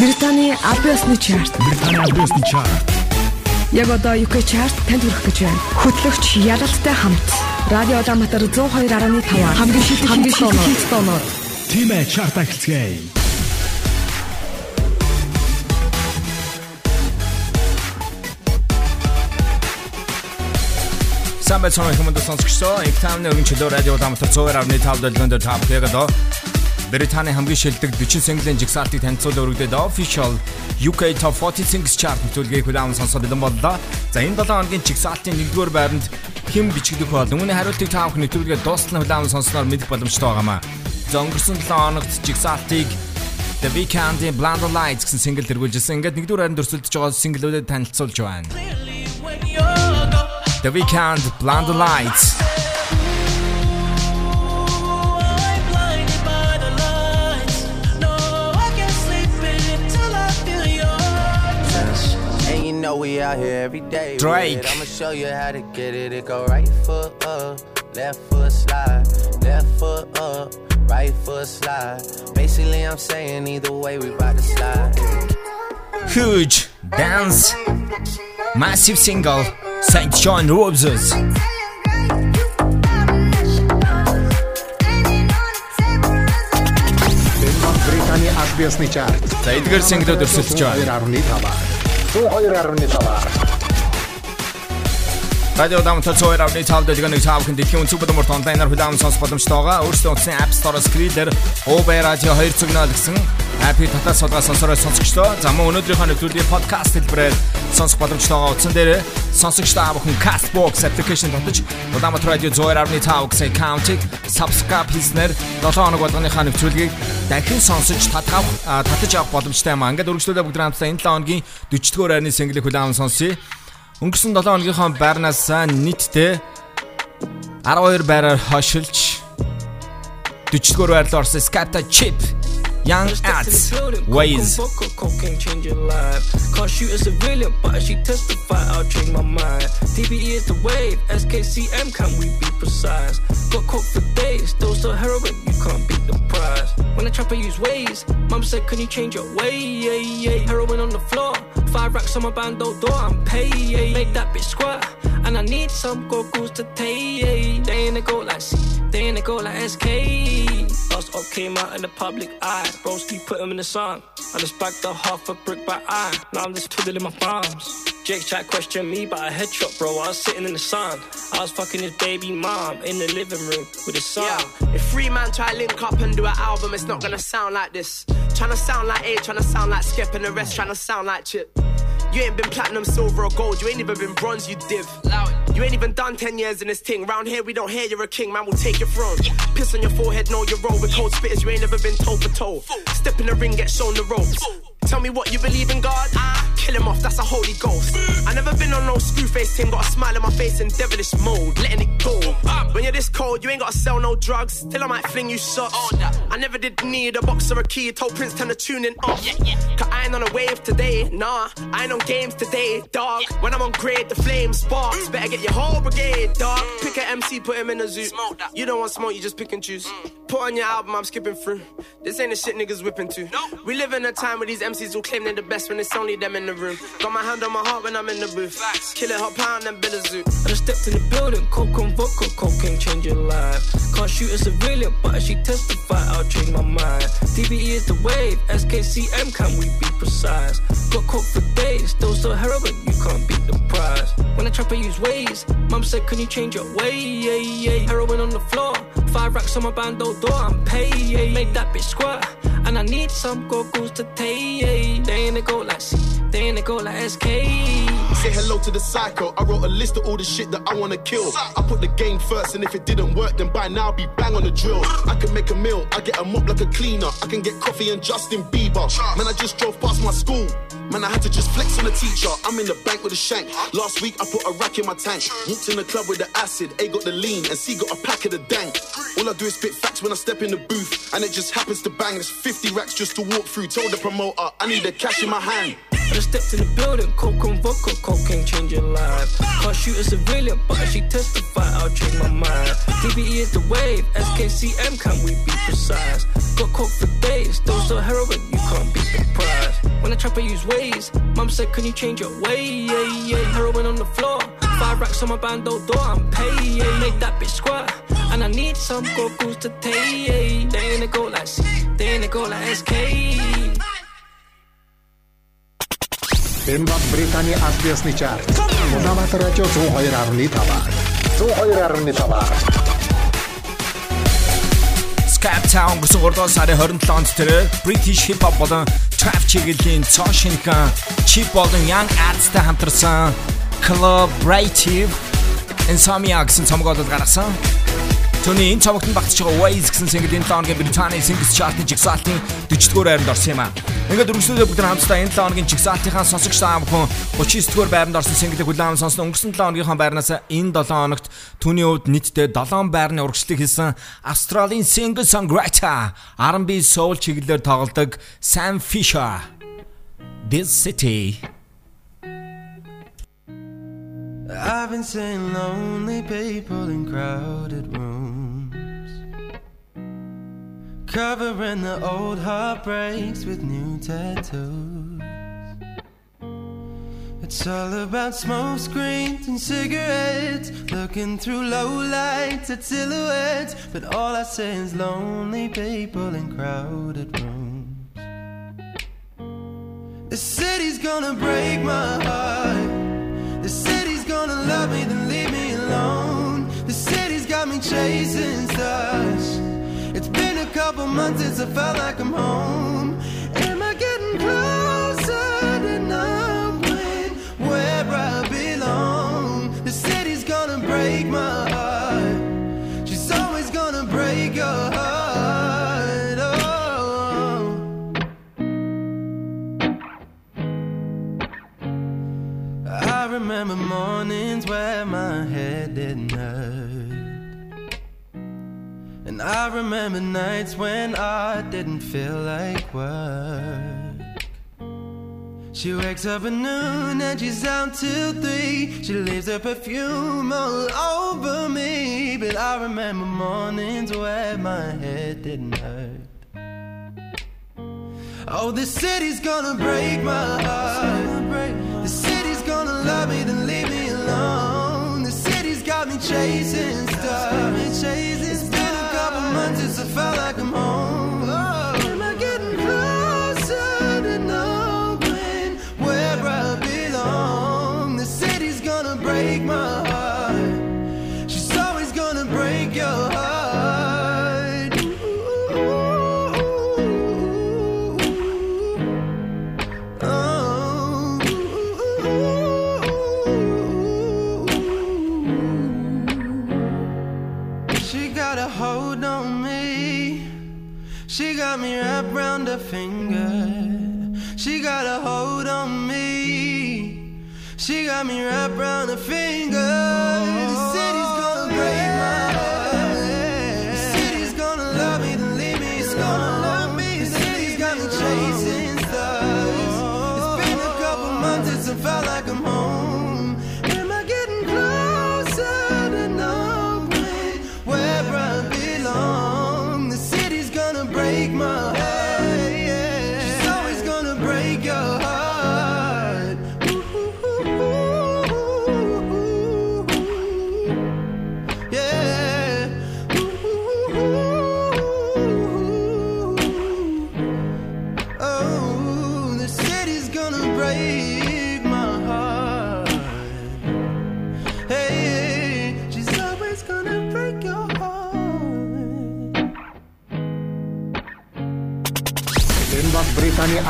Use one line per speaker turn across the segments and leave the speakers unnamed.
Британий Абиосны чарт.
Британий Абиосны чарт.
Яг одоо UK чарт танд хүрэх гэж байна. Хөтлөгч Ялалтай хамт Радио Улаанбаатар 102.5 хамгийн шилдэг хамгийн шилдэг тоноор
Тимэ чарт ахилцгээе.
Самбай цонх хүмүүнд сонсогчдоо их таамны өргөн чөлөө радио Улаанбаатар 102.5 дэлгөөнд тав тэгээд Британий хамгийн шилдэг 40 single-ийн жигсаалтыг танилцуул өргөдөд official UK Top 40 Singles Chart нөтөлгийг хүлээн сонсоод бэлэн боллоо. За энэ 7 хоногийн жигсаалтын 1-р байранд хэн бичигдэх бол үүний хариултыг та бүхэн нөтөлгийг дуустал хүлээн сонсноор мэдэх боломжтой байгаамаа. За өнгөрсөн 7 хоногт жигсаалтыг The Weeknd-ийн Blind Lights гэсэн single дэргүүлжсэн. Ингээд 1-р байранд өрсөлдөж байгаа single-үүдэд танилцуулж байна. The Weeknd Blind Lights
know we out here every day.
Drake.
I'ma show you how to get it. It go right foot up, left foot slide, left foot up, right foot slide. Basically, I'm saying either way, we bout to slide.
Huge dance, massive single, St. John Roses.
Британий Абиосны чарт.
За эдгээр single-д өрсөлдөж байна.
102.5-аар 102.5.
Радио Дамтар цоор авны цаавд дэлгэн цаавхан дэлхийн үнцэг бодомор онлайнаар хүлээм сонс боломжтой байгаа. Өөрсдөө утсан App Store-оос Skriller, Uber Radio 2.0 гэсэн апп татаа суулгаа сонсороо сонсогчдоо. За мөн өнөөдрийнхөө нэвтрүүлгийн подкаст хэлбэрээр сонсох боломжтой байгаа. Утсан дээр сонсогчдоо авах Castbox application татаж Улаанбаатар радио 102.5 гэсэн аккаунтыг subscribe хийснээр 7 хоног болгоныхаа нэвтрүүлгийг дахин сонсож татгах татаж авах боломжтой юм. Ингээд үргэлжлүүлээ бүгд хамтдаа энэ 7 хоногийн 40-р байрны single-ийг хүлээм сонсъё. Өнгөрсөн 7 хоногийнхоо байрнаас нийтдээ 12 байраар хошилж 40-р байрлал орсон Skata Chip Young Ads Ways
cocaine change your life. Can't shoot a civilian, but she testify, I'll change my mind. DBE is the wave, SKCM, can we be precise? Got coke for days, those are heroin, you can't beat the price. When I trap, I use ways. Mum said, Can you change your way? Yeah, yeah. Heroin on the floor, five racks on my bando door, I'm paid. Make that bitch squat, and I need some goggles to take. They ain't a go like C, they ain't a go like SK. Last up came out in the public eye. Broski put him in the sun. I just bagged a half a brick by eye. Now I'm just twiddling my thumbs. Jake tried question me by a headshot, bro. I was sitting in the sun. I was fucking his baby mom in the living room with his son.
Yeah. If three man try link up and do an album, it's not gonna sound like this. Tryna sound like A, tryna sound like Skep, and the rest tryna sound like Chip. You ain't been platinum, silver, or gold. You ain't even been bronze, you div. You ain't even done 10 years in this thing. Round here, we don't hear you're a king, man, we'll take your throne. Piss on your forehead, know your role. With cold spitters, you ain't never been toe for toe. Step in the ring, get shown the ropes. Tell me what you believe in God. Ah, kill him off, that's a holy ghost. I never been on no screw face team, got a smile on my face in devilish mode, letting it go. When you're this cold, you ain't gotta sell no drugs. Still, I might fling you shots. I never did need a box or a key. Told Prince to tune in off. Cause I ain't on a wave today, nah. I ain't on games today, dog. When I'm on grade, the flame sparks. Mm. Better get your whole brigade, dog. Pick a MC, put him in a zoo. You don't want smoke, you just pick and choose. Mm. Put on your album, I'm skipping through. This ain't the shit niggas whipping to. We live in a time where these MCs all claim they're the best when it's only them in the room. Got my hand on my heart when I'm in the booth. Kill it, hop pound and a zoo.
I just stepped in the building, coke and vodka, cocaine change your life. Can't shoot a civilian, but she testify, I'll change my mind. DBE is the wave, SKCM, can we be precise? Got coke for days, those are heroin, you can't beat the price. When I trap, I use ways. Mum said, Can you change your way? Yeah, yeah. Heroin on the floor, five racks on my bando door, I'm paid. Make that bitch squat, and I need some goggles to take. They ain't a go like C, like SK.
Say hello to the psycho. I wrote a list of all the shit that I wanna kill. I put the game first, and if it didn't work, then by now I'll be bang on the drill. I can make a meal, I get a mop like a cleaner. I can get coffee and Justin Bieber. Man, I just drove past my school. Man, I had to just flex on the teacher. I'm in the bank with a shank. Last week I put a rack in my tank. Walked in the club with the acid. A got the lean, and C got a pack of the dank. All I do is spit facts when I step in the booth, and it just happens to bang. There's 50 racks just to walk through. Told the promoter I need the cash in my hand.
Just stepped in the building, coke and vodka, cocaine change your life. Can't shoot a civilian, but if she testify, I'll change my mind. DBE is the wave, SKCM, can we be precise? Got coke for days, those are heroin, you can't beat the price. trapper use ways. Mum said, Can you change your way? Yeah, yeah. Heroin on the floor. Five racks on my bando oh, door, I'm paid. Yeah. Make that bitch squat. And I need some Gokus to take. They ain't a go like C, they ain't a go like SK.
Британий аль ёсны чарт. Улаанбаатар радио 102.5. 102.5.
Scap Town гэсэн 3 дугаар сарын 27 онд тэр British Hip Hop болон Trap чиглэлийн цоо шинхэн Chip болон Young Arts-тай хамтарсан Collaborative Insomnia гэсэн цомгоодод гаргасан. Төний энэ цомогт багтж байгаа Waze гэсэн single энэ лоогийн Британий Singles Chart-ын жигсаалтын 40-р байранд орсон юм а. Ингээд өргөслөдөө бүгд хамтдаа энэ лоогийн жигсаалтынхаа сонсогч саам хүн 39-р байранд орсон single-ийг хүлээн сонсон өнгөрсөн 7 хоногийнхаа байрнаас энэ 7 хоногт түүний хувьд нийтдээ 7 байрны урагшлыг хийсэн Австралийн singer songwriter R&B soul чиглэлээр тоглодог Sam Fisher. This City.
I've been seeing lonely people in crowded rooms, covering the old heartbreaks with new tattoos. It's all about smoke screens and cigarettes, looking through low lights at silhouettes. But all I see is lonely people in crowded rooms. The city's gonna break my heart. The city's gonna love me, then leave me alone. The city's got me chasing stars. Couple months since I felt like I'm home. Am I getting closer to knowing where I belong? The city's gonna break my heart. She's always gonna break your heart. Oh. I remember mornings where my head didn't hurt. I remember nights when I didn't feel like work. She wakes up at noon and she's out till three. She leaves her perfume all over me. But I remember mornings where my head didn't hurt. Oh, the city's gonna break my heart. The city's gonna love me, then leave me alone. The city's got me chasing stars. It's been a felt like I'm home. Finger. She got a hold on me. She got me wrapped around her finger.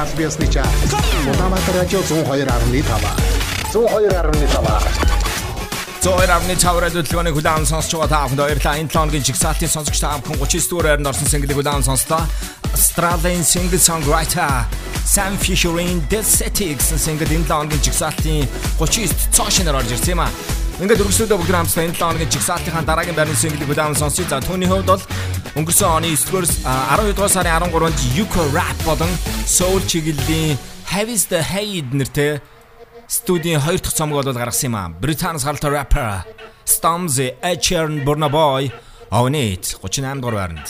Ёсны чарт. Улаанбаатар радио 102.5. 102.5.
Зөөр авны цавраа хөдөлгөөний хүлээн сонсч байгаа та бүхэнд баярлалаа. Энэ 7 хоногийн жигсаалтын сонсогч та бүхэн 39 дугаар байранд орсон single хүлээн сонслоо. Australian single songwriter Sam Fisher-ийн The City гэсэн single энэ 7 хоногийн жигсаалтын 39-т цоо шинээр орж ирсэн юм а. Ингээд өргөслөдөө бүгд хамтдаа энэ 7 хоногийн жигсаалтынхаа дараагийн байрны single хүлээн сонсъё. За түүний хувьд бол өнгөрсөн оны 9-р 12 дугаар сарын 13-нд Yuko Rap болон Soul чиглэлийн Have is the Hate нэртэй студийн хоёр дахь цомог бол гаргасан юм аа. Британс халтай rapper Stormzy, Ed Sheeran, Burna Boy, Ownit 38 дугаар байранд.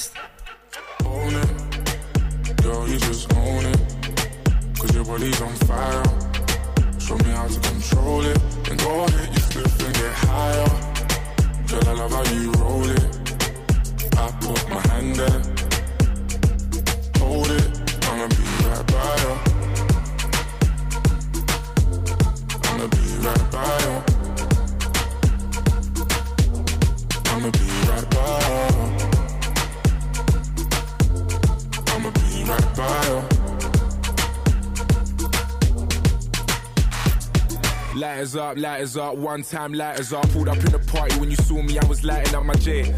Own it. Girl, you just own it. Cause you're body's on fire. Show me how to control it. Then go hit your flip and get higher. Girl, I love how you roll it. I put my hand there. Hold it. I'ma be right by you. I'ma be right by you. I'ma be right by you. I'ma be right by you. Lighters up, lighters up, one time lighters up. Pulled up in the party when you saw me, I was lighting up my J.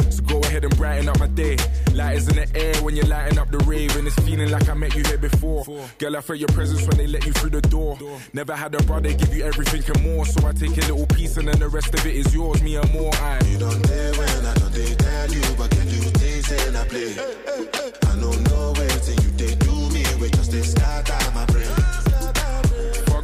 Ahead and brighten up my day. Lighters in the air when you're lighting up the rave, and it's feeling like I met you here before. Girl, I felt your presence when they let you through the door. Never had a brother give you everything and more, so I take a little piece and then the rest of it is yours, me and more. I.
You don't dare when I don't dare tell you, but can you taste and I play? I don't know where till you they do me, we just they out my brain.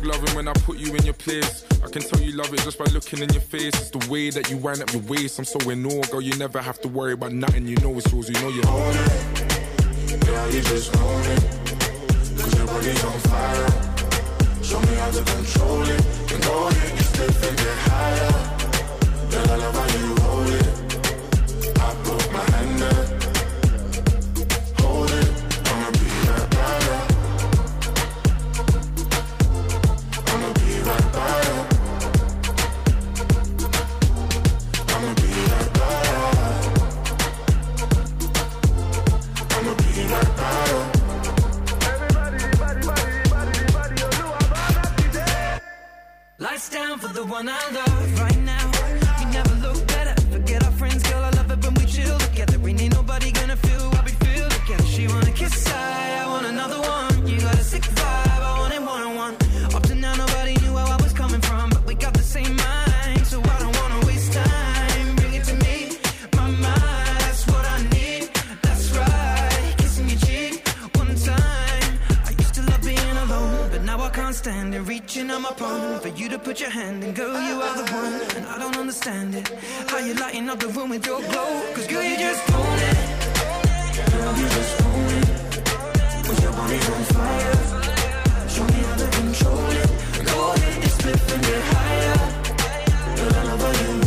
Fuck loving when I put you in your place. I can tell you love it just by looking in your face. It's the way that you wind up your waist. I'm so in awe, girl. You never have to worry about nothing. You know it's yours. You know you own
it. Girl, you just own it. Cause your body's on fire. Show me how to control it. Then go ahead, you slip and get higher. Girl, I love how you
the one I love Reaching on my palm for you to put your hand in, girl, you are the one, and I don't understand it. How you lighting up the room with your glow? Cause girl, you just own it. Girl, you just own it. Cause your body's on fire. Show me how to control it. Go ahead, just flip and get higher. Girl, I love you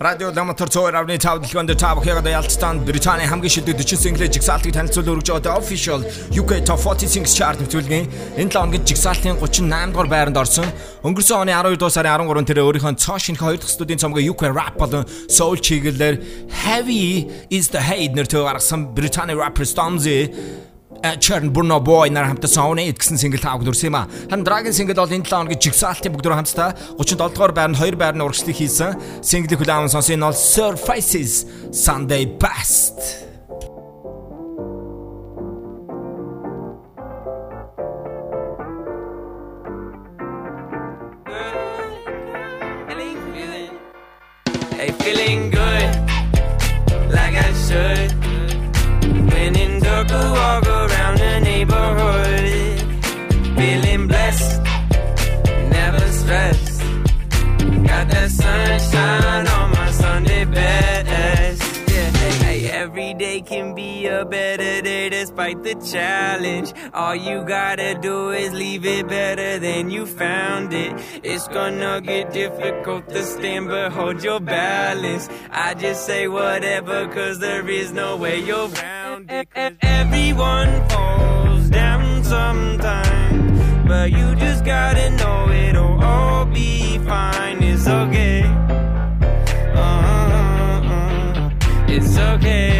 Радио Ламатар 102.5 дэлгэнд та бүхэнд ялцсан Британий хамгийн шилдэг 40 single жигсаалтыг танилцуул өргөж байгаа official UK Top 40 Singles Chart нэвтрүүлгийн энэ 7 хоногийн жигсаалтын 38 дугаар байранд орсон. Өнгөрсөн оны 12 дугаар сарын 13-нд тэр өөрийнхөө цоо шинэх 2 дахь студийн цомгоо UK rap болон soul чиглэлээр Heavy is the Hate нэртэй гаргасан Британий rapper Stormzy Churn Burno Boy нар хамтсан Own It гэсэн single тааг дүрсэн юм а. Хан Dragon single бол энэ 7 хоногийн жигсаалтын бүгд хамтдаа 37 дугаар байранд 2 байрны урагшлыг хийсэн. Single хүлээвэн сонсын нь бол Surfaces Sunday Best.
Feeling good, like I should. When in dark, walk neighborhood. Feeling blessed, never stressed. Got that sunshine on my Sunday best. Yeah, hey, every day can be a better day despite the challenge. All you gotta do is leave it better than you found it. It's gonna get difficult to stand, but hold your balance. I just say whatever, cause there is no way you're round it. Everyone falls sometime, but you just gotta know it'll all be fine. It's okay. Uh-uh. It's okay.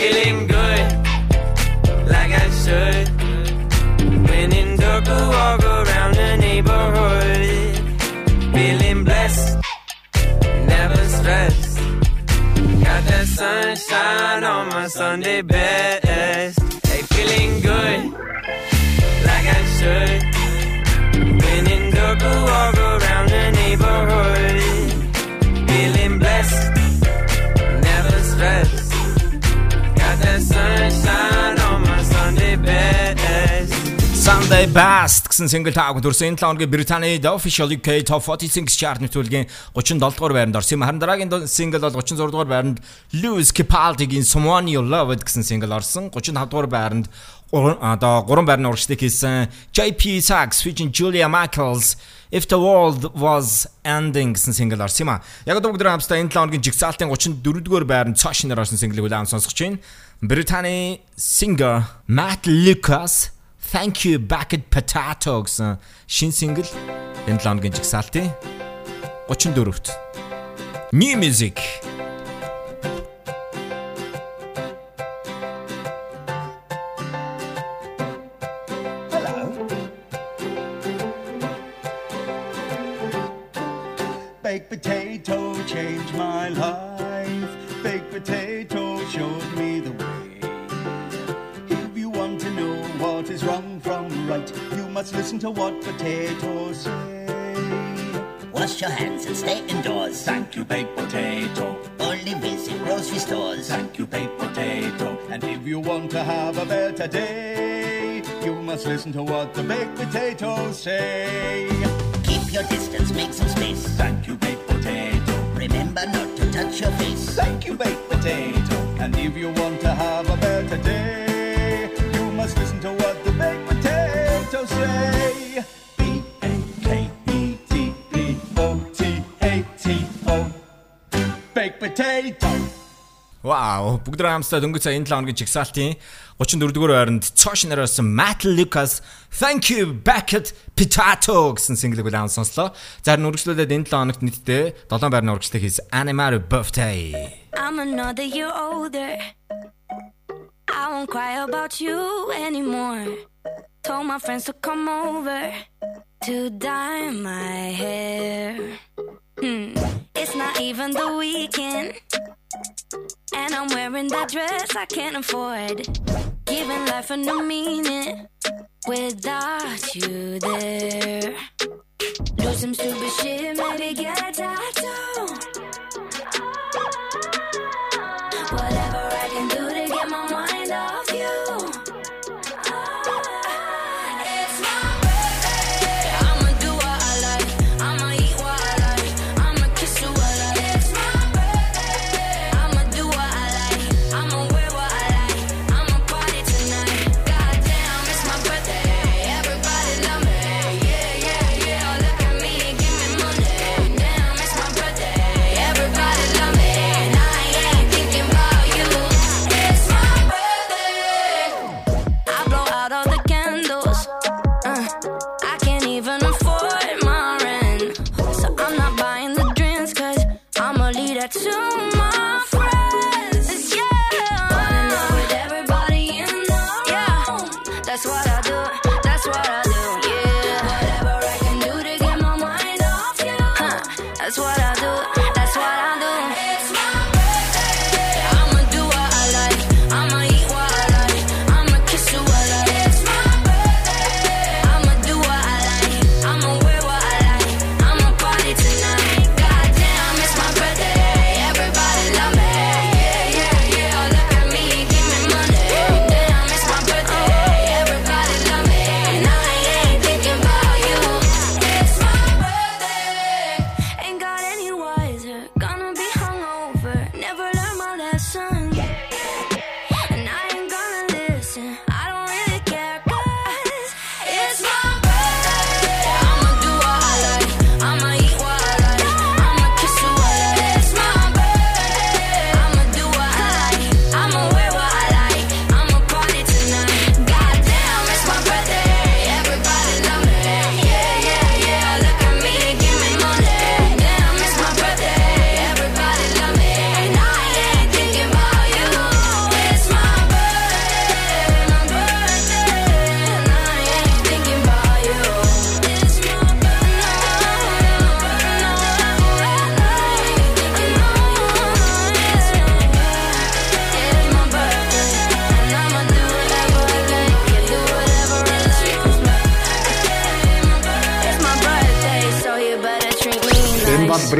Feeling good, like I should. When in walk around the neighborhood. Feeling blessed, never stressed. Got that sunshine on my Sunday best. Hey, feeling good, like I should. When in dark, walk around That sunshine on my Sunday best.
Sunday Best гэсэн single тааг дүрсэн энэ 7 хоногийн Британий The Official UK Top 40 Singles Chart нэвтрүүлгийн 37 дугаар байранд орсон юм. Харин дараагийн single бол 36 дугаар байранд Lewis Capaldi-гийн Someone You Loved гэсэн single орсон. 35 дугаар байранд одоо 3 байрны урагшлыг хийсэн JP Sachs featuring Julia Michaels If the World Was Ending гэсэн single орсон юм а. Яг одоо бүгд хамтдаа энэ 7 хоногийн жигсаалтын 34 дугаар байранд цааш нэр орсон single-ийг улаан сонсгож байна. Британий singer Matt Lucas Thank you Bucket Potato гэсэн шин single энэ 7 хоногийн жигсаалтын 34-т. New music.
Right, you must listen to what potatoes say.
Wash your hands and stay indoors.
Thank you, baked potato.
Only visit grocery stores.
Thank you, baked potato. And if you want to have a better day, you must listen to what the baked potatoes say.
Keep your distance, make some space.
Thank you, baked potato.
Remember not to touch your face.
Thank you, baked potato. And if you want to have a better day,
Вау, бүгд хамтдаа дөнгөж сая энэ 7 хоногийн жигсаалтын 34 дугаар байранд цоош нараас Matt Lucas Thank you Bucket Potato гэсэн single-ийг улаан сонслоо. За харин үргэлжлүүлээд энэ 7 хоногт нийтдээ 7 байрны урагшлыг хийсэн Animal Birthday.
I'm another year older. I won't cry about you anymore. Told my friends to come over to dye my hair. Hmm. It's not even the weekend. And I'm wearing that dress I can't afford. Giving life a new meaning without you there. Do some stupid shit, maybe get a tattoo.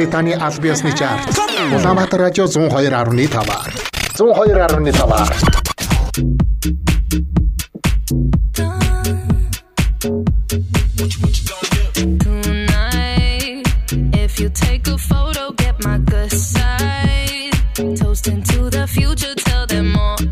Британий аль ёсны жарт. Улаанбаатар радио
102.5. 102.5. future, tell them all.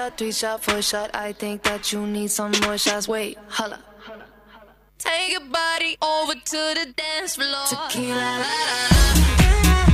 Shot, three shot, four shot. I think that you need some more shots. Wait, holla. Take your body over to the dance floor. Tequila, la, la, la.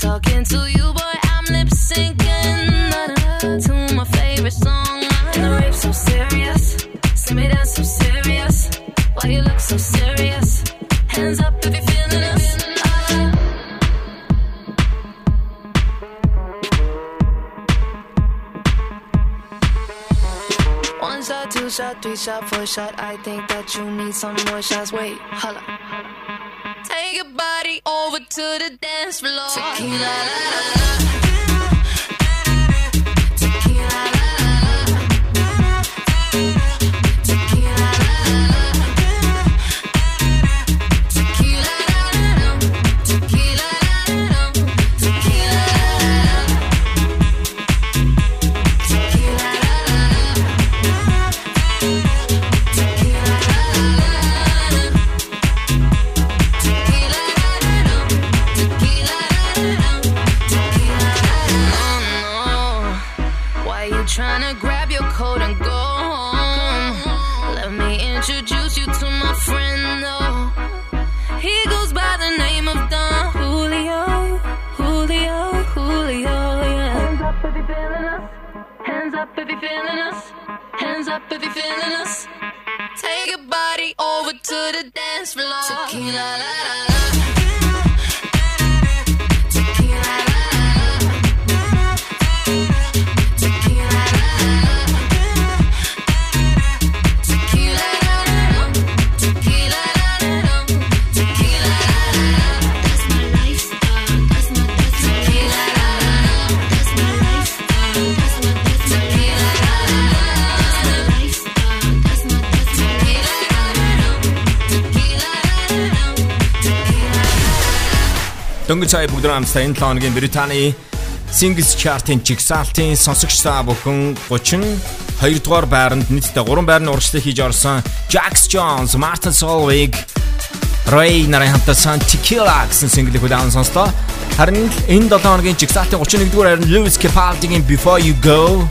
Talking to you, boy. I'm lip syncing to my favorite song. And the rave so serious. See me dance so serious. Why you look so serious? Hands up if you're feeling us. One shot, two shot, three shot, four shot. I think that you need some more shots. Wait, holla. To the dance floor. Tequila, la, la, la.
Сая бүгд хамтдаа энэ 7 хоногийн Британий Singles Chart-ын жигсаалтын сонсогч та бүхэн 32 дугаар байранд нийтдээ 3 байрны урагшлыг хийж орсон Jax Jones, Martin Solveig, Ray нарын хамтдаа Tequila гэсэн single-ийг удаан сонслоо. Харин энэ 7 хоногийн жигсаалтын 31 дугаар байранд Lewis Capaldi-гийн Before You Go.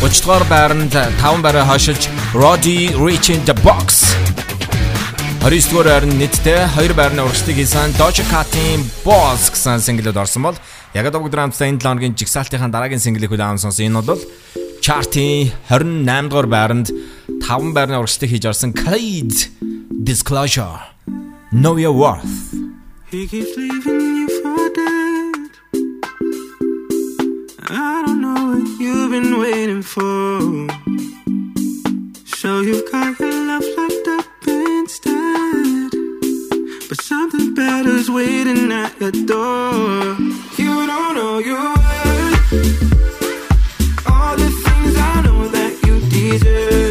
30 дугаар байранд 5 байраа хашилж Roddy Rich in the Box 29 дугаар байранд нийтдээ 2 байрны урагшлыг хийсэн Doja Cat-ийн Boss гэсэн single-д орсон бол яг одоо бүгд хамтдаа энэ 7 хоногийн жигсаалтынхаа дараагийн single-ийг удаан сонсон. Энэ бол chart-ийн 28 дугаар байранд 5 байрны урагшлыг хийж орсон Khalid Disclosure Know Your Worth
He keeps leaving you for dead. I don't know what you've been waiting for. So you've got your love locked up. But something better's waiting at your door. You don't know your worth. All the things I know that you deserve.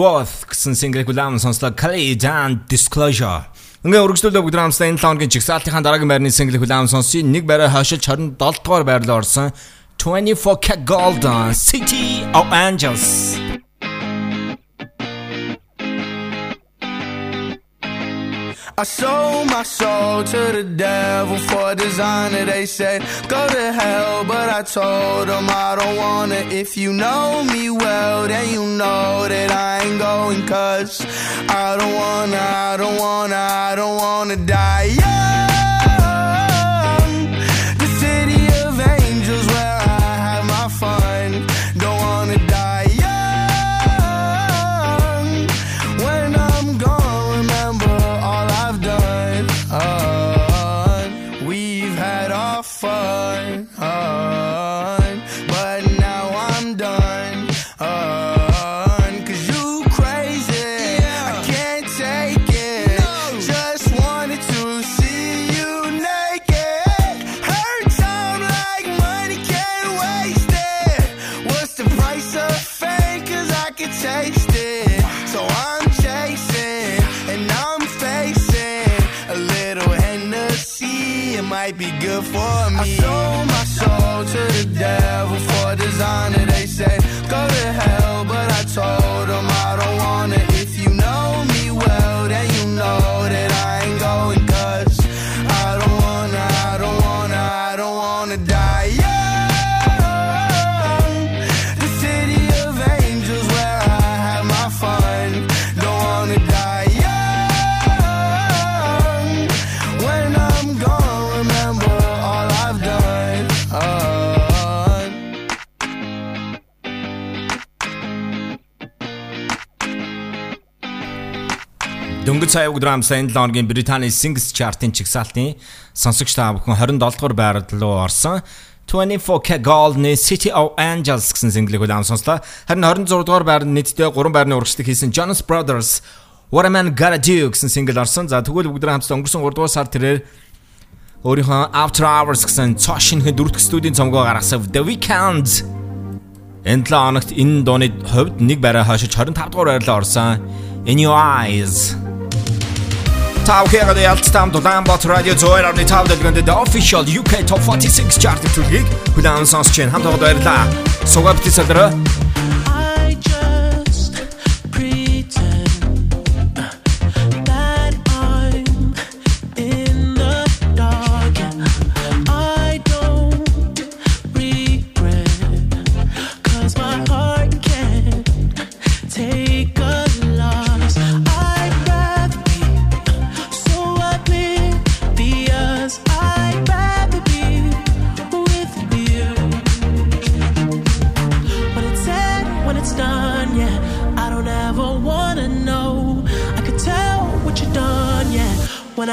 Worth гэсэн single хүлээм сонслоо Clay Dan Disclosure. Ингээ өргөжлөлөө бүгд хамтдаа энэ лоогийн чигсалтынхаа дараагийн байрны single хүлээм сонсъё. Нэг байраа хашиж 27 дугаар байрлал орсон 24K Gold City of Angels.
I sold my soul to the devil for a designer. They said, go to hell, but I told them I don't wanna. If you know me well, then you know that I ain't going. Cause I don't wanna, I don't wanna, I don't wanna die young.
Дөнгөж сая өдөр амсаа энэ лонгийн Британий Singles Chart-ын чигсалтын сонсогч та бүхэн 27 дугаар байранд руу орсон. 24K Gold-ны City of Angels гэсэн single-ийг удаан сонслоо. Харин 26 дугаар байранд нийтдээ 3 байрны урагшлаг хийсэн Jonas Brothers What a Man Gotta Do гэсэн single орсон. За тэгвэл бүгд хамтдаа өнгөрсөн 3 дугаар сар тэрээр өөрийнхөө After Hours гэсэн цоо шинхэн дөрөвдөх студийн цомгоо гаргасан The Weeknd Энэ 7 хоногт энэ дууны хувьд нэг байраа хойшиж 25 дугаар байрлал орсон. In Your Eyes. Тав хэрэг ялцтам Улаанбаатар радио зөөр авны тав дэлгэнд the official UK Top 46 chart төлгийг хүлээн сонсч байна. Хамт байгаа баярлаа. Сугаад битсэлрэ.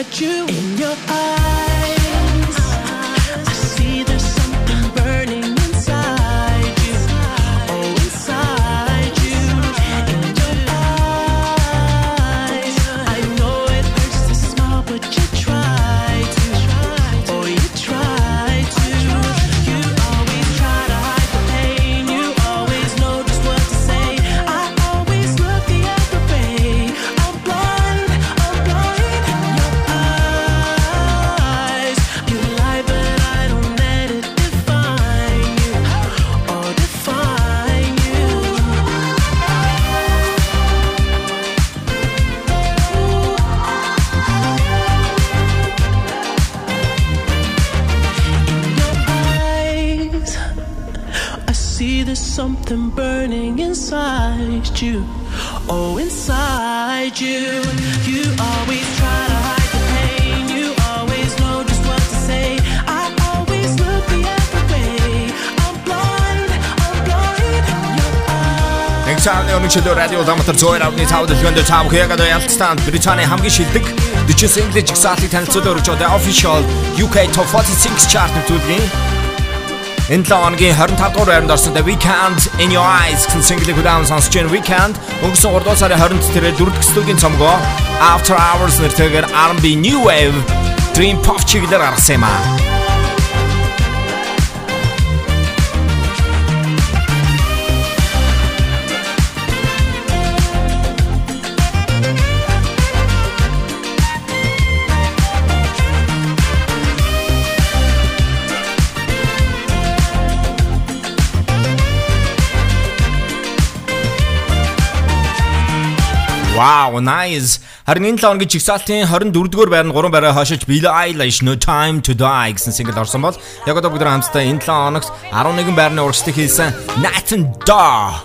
you in your eyes.
хөлөө радио замтар зөөр авны цаавд жигэн дэ цаав хийгээд ялцсан Британий хамгийн шилдэг 40 single жигсаалтыг танилцуулж өргөж одоо official UK Top 46 chart төлөвлөгийн Энэ 7 оны 25 дугаар байранд орсон The Weekend In Your Eyes гэсэн single-ийг удаан сонсож байна. Weekend өнгөрсөн 3 дугаар сарын 20-нд тэрээр дөрөвдөх студийн цомгоо After Hours нэртэйгээр R&B New Wave Dream Pop чиглэлээр гаргасан юм аа. Wow, nice. Харин энэ 7 оны жигсаалтын 24-р байрны 3 барай хашиж Billie Eilish No Time to Die гэсэн single орсон бол яг одоо бүгд хамтдаа энэ 7 оногт 11 байрны урагшлагыг хийсэн Nathan Daw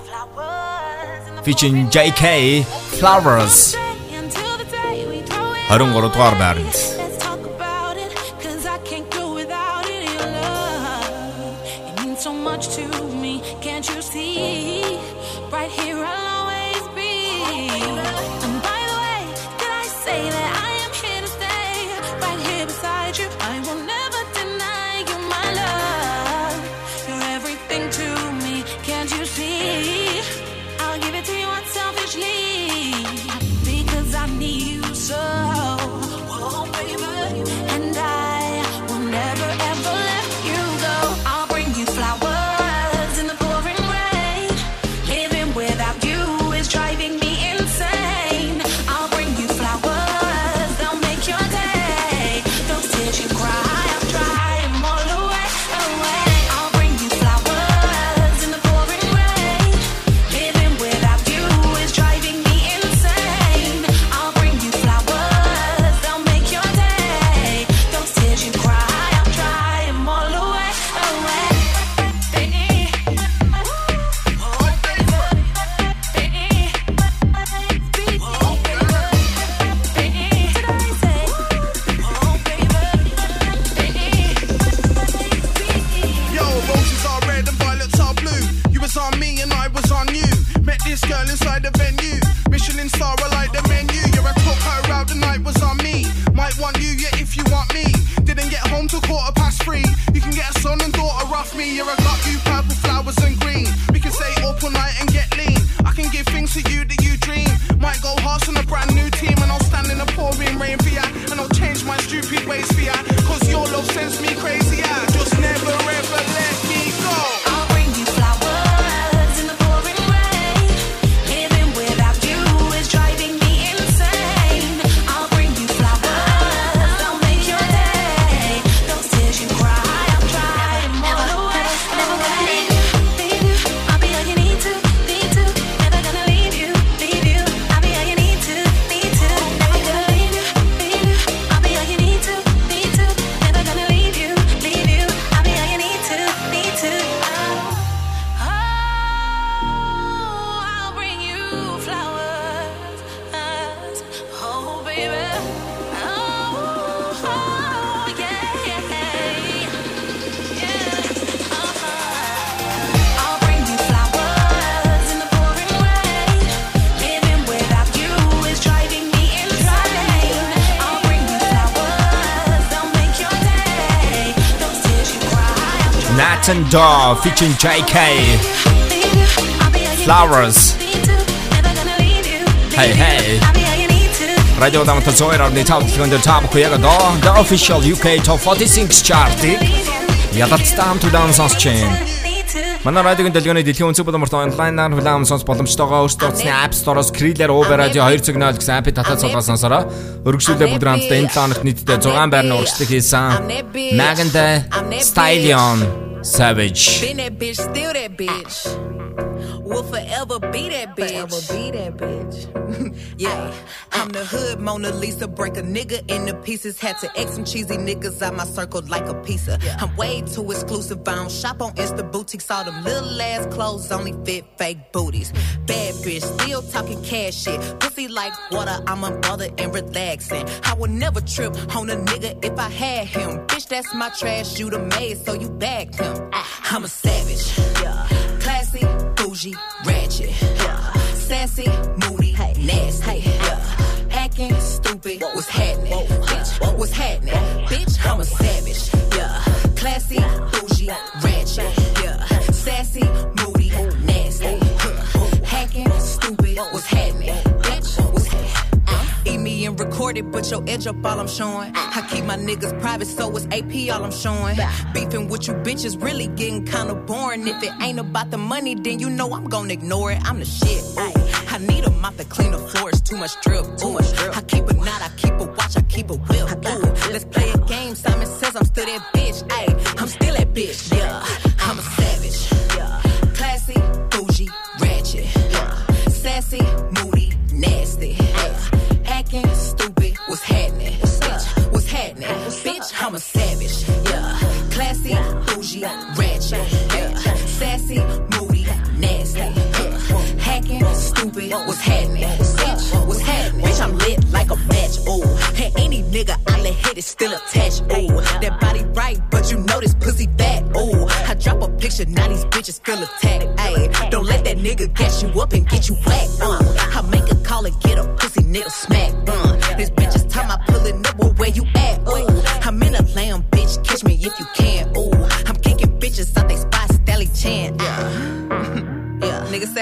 featuring JK Flowers. 23 дугаар байранд. Dog featuring JK. Flowers. Hey hey. Radio зөөр орны тав дэлгэнд та бүхэн яг одоо The Official UK Top 46 chart-ыг ядалттай хамт удаан сонсч байна. Манай радиогийн дэлгөөний дэлхийн өнцөг боломжт онлайнаар хүлээн сонс боломжтойгоо өөрсдөө утасны App Store-оос Kriller Uber Radio 2.0 гэсэн апп татаад суулгаад сонсороо. Өргөжлүүлээ бүгд хамтдаа энэ 7 хоногт нийтдээ 6 байрны урагшлаг хийсэн. Maganda Stallion Savage.
Been that bitch, still that bitch. Will forever be that bitch. Forever be that bitch. yeah, I'm the hood Mona Lisa. Break a nigga into pieces. Had to X some cheesy niggas out my circle like a pizza. I'm way too exclusive. I don't shop on Insta boutiques. All them little ass clothes only fit fake booties. Bad bitch, still talking cash shit. Pussy like water. I'm a unbothered and relaxing. I would never trip on a nigga if I had him. Bitch, that's my trash. You the maid, so you bagged him. Ah. I'm a me and record it, but your edge up all I'm showing. I keep my niggas private, so it's AP all I'm showing. Beefing with you bitches really getting kinda boring. If it ain't about the money, then you know I'm gonna ignore it. I'm the shit. Ooh. I need a mop to clean the floors, too much drip. Too much drip. I keep a knot, I keep a watch, I keep a whip. Ooh. Let's play a game. Simon says I'm still that bitch. Ayy, I'm still that bitch. Yeah, ratchet. Yeah, sassy, moody, nasty. Yeah, hacking, stupid. What's happening? Bitch, what's happening? Bitch, I'm lit like a match. Ooh, and any nigga I let hit is still attached. Ooh, that body right, but you know this pussy fat. Ooh, I drop a picture, now these bitches feel attacked. Ayy, don't let that nigga catch you up and get you whacked. Uh, I make a call and get a pussy nigga smack. Uh,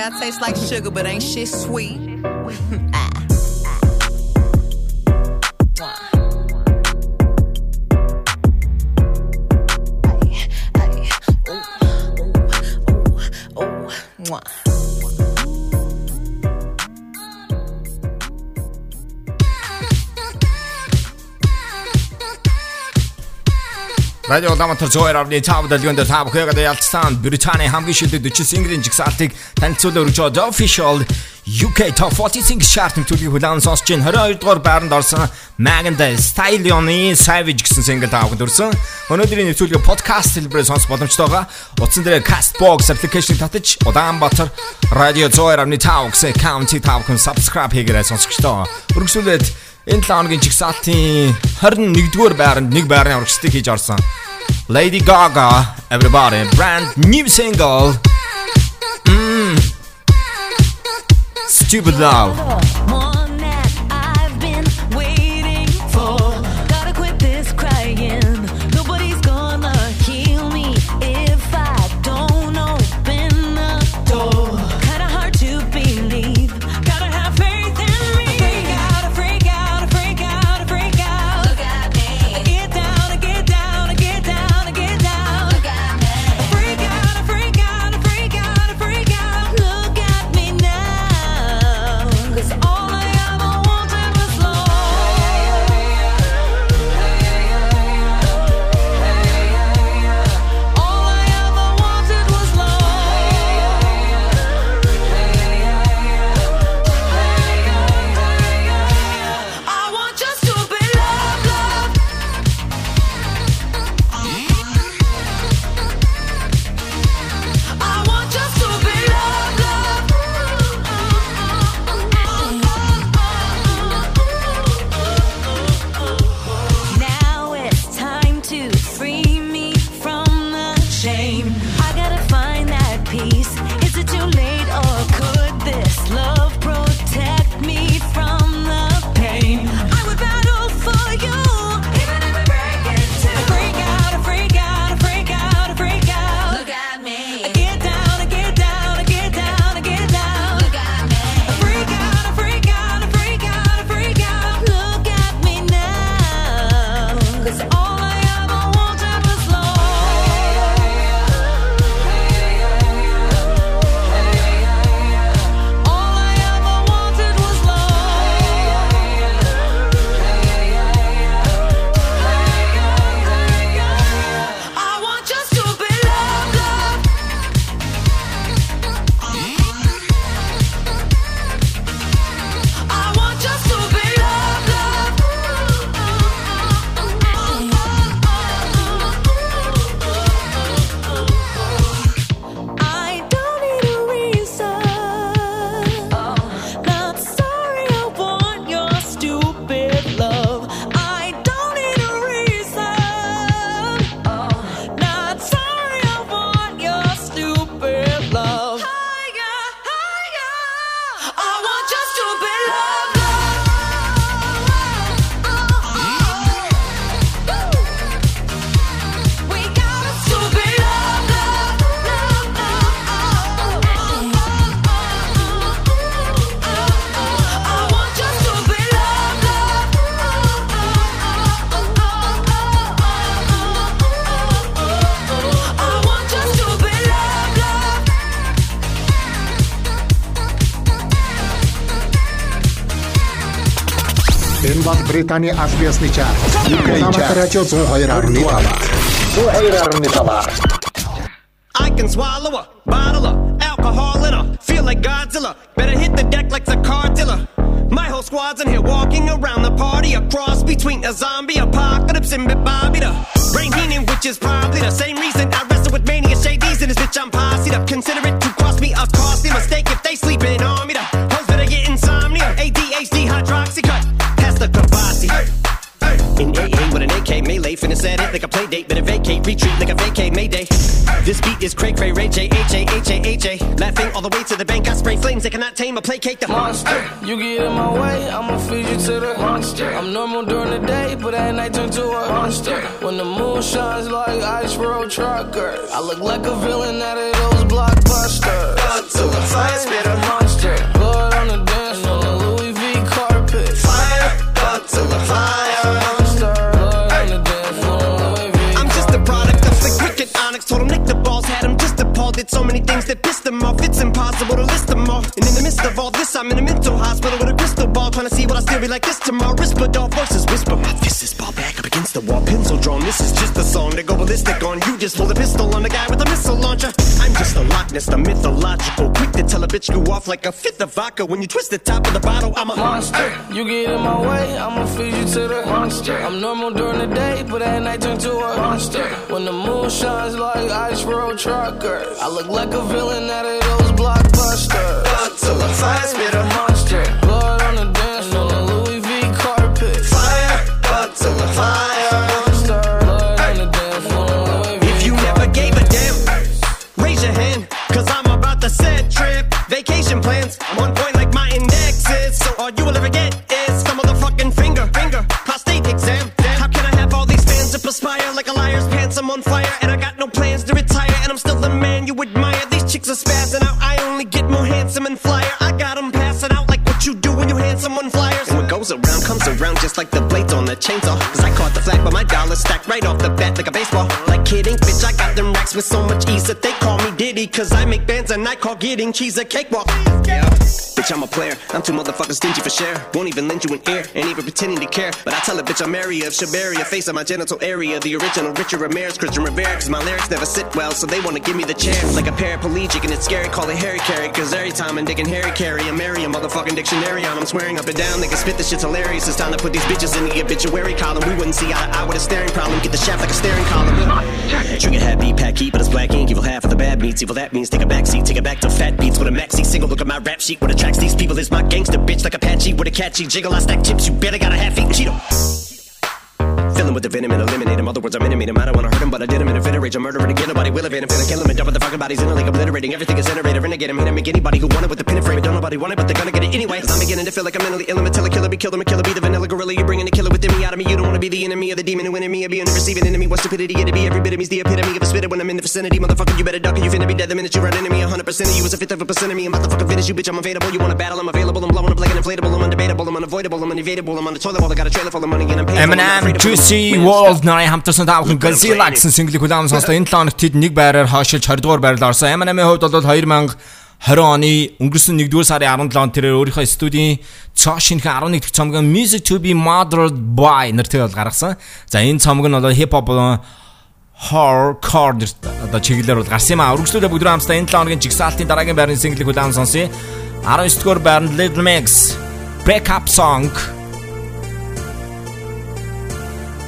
yeah, I like sugar, but ain't shit sweet.
Радио Улаанбаатар 102.5 дэлгөөнд та бүхэнд ялцсан Британий хамгийн шилдэг 40 синглийн жигсаалтыг танилцуулан өргөж байгаа Official UK Top 40 Singles Chart нэмтүүлгийг хүлээн сонсч байна. 22 дугаар байранд орсон Maganda Stallion-ы Savage гэсэн single таавд өрсөн. Өнөөдрийн нэвтрүүлгээ подкаст хэлбэрээр сонсох боломжтой байгаа. Утсан дээр Castbox application татаж Улаанбаатар радио 102.5 гэсэн аккаунтыг таавхан subscribe хийгээрэй сонсогчдоо. Өргөжлүүлээд Энэ 7 хоногийн жигсаалтын 21-р байранд нэг байрны урагшлыг хийж орсон. Lady Gaga, Everybody, brand new single. Mm. Stupid Love.
I
can swallow a bottle of alcohol in her. Feel like Godzilla. Better hit the deck like the car dealer. My whole squad's in here walking around the party. A cross between a zombie apocalypse and Bobby the Brain which is probably. Beat is cray cray, Ray J, H A, H A, H A. Laughing all the way to the bank, I spray flames, they cannot tame or placate the monster.
You get in my way, I'ma feed you to the monster. I'm normal during the day, but at night turn to a monster. When the moon shines like ice road truckers, I look like a villain out of those blockbusters.
Blood to the fire, spit a
monster.
Midst of all this, I'm in a mental hospital with a crystal ball. Trying to see what I still be like this tomorrow. Whisper dog voices whisper. My fist is ball back up against the wall. Pencil drawn. This is just a song to go ballistic on. You just pull the pistol on the guy with a missile launcher. I'm just a Loch Ness, the mythological. Quick to tell a bitch you off like a fifth of vodka. When you twist the top of the bottle, I'm a
monster. You get in my way, I'ma feed you to the monster. I'm normal during the day, but at night turn to a monster. When the moon shines like ice road truckers, I look like a villain out of those blockbusters.
Blood to the fire, spit a
monster. Blood on the dance floor, the Louis V carpet.
Fire, blood to the fire.
Monster, blood on the dance floor, Louis V
If you never gave a damn, raise your hand. Cause I'm about to set trip. Vacation plans. I'm on point like my index is. So all you will ever get is some motherfucking finger. Finger. Prostate exam. How can I have all these fans that perspire like a liar's pants? I'm on fire and I got no plans to retire. And I'm still the man you admire. These chicks are spazzing out. Cause I make bands and I call getting cheese a cakewalk. Yeah. Bitch, I'm a player. I'm too motherfucking stingy for share. Won't even lend you an ear, ain't even pretending to care. But I tell a bitch I'm area of Shabaria, face of my genital area. The original Richard Ramirez, Christian Rivera. Cause my lyrics never sit well, so they wanna give me the chair. Like a paraplegic, and it's scary, call it Harry Carry. Cause every time I'm digging Harry Carry, I'm marry a motherfucking dictionary on. I'm swearing up and down, they can spit this shit's hilarious. It's time to put these bitches in the obituary column. We wouldn't see eye to eye with a staring problem. Get the shaft like a staring column. Trigger happy, pack heat, but it's black ink. Evil half of the bad meats. Evil that means take a back seat, take it back to fat beats with a maxi single. Look at my rap sheet. with a attracts these people is my gangster bitch like Apache with a catchy jiggle. I stack chips. You better got a half eaten Cheeto. Filling with the venom and eliminate him. Other words, I'm intimate him. I don't wanna hurt him, but I did him in a fit rage. I'm murdering again. Nobody will evade him. Finna kill him and dump the fucking bodies in a lake, obliterating. Everything is generator. Renegade him. Hit him. Make anybody who want it with the pin and frame. Don't nobody want it, but they're gonna get it anyway. Cause I'm beginning to feel like I'm mentally ill. I'm a tell a killer, be killed. I'm a killer, be the vanilla gorilla. You're bringing the killer within me out of me. You don't wanna be the enemy of the demon who in me. I be the receiving enemy. What stupidity it'd be. Every bit of me's the epitome of a spitter when I'm in the vicinity. Motherfucker, you better duck or you finna be dead the minute you run into me. 100% of you is a fifth of a percent of me. I'm about to fucking finish you, bitch. I'm available. You wanna battle? I'm available. I'm blowing up like an inflatable. I'm undebatable. I'm unavoidable. I'm unevadable. I'm on the toilet bowl. I got a trailer full of money and I'm paying. for it. I'm not
Eminem
afraid
Juicy World нарын хамтарсан та бүхэн Godzilla гэсэн single-ийг хүлээм сонслоо. Энэ 7 хоногт тэд нэг байраар хойшилж 20 дугаар байрлал орсон. Eminem-ийн хувьд бол 2020 оны өнгөрсөн 1-р сарын 17-нд тэрээр өөрийнхөө студийн цоо шинхэн 11 дахь цомог Music to be Mothered by нэртэй бол гаргасан. За энэ цомог нь бол hip hop hardcore одоо чиглэлээр бол гарсан юм а. Өргөжлөлөө бүгд хамтдаа энэ 7 хоногийн жигсаалтын дараагийн байрны single-ийг хүлээм сонсъё. 19 дугаар байранд Little Mix Break Up Song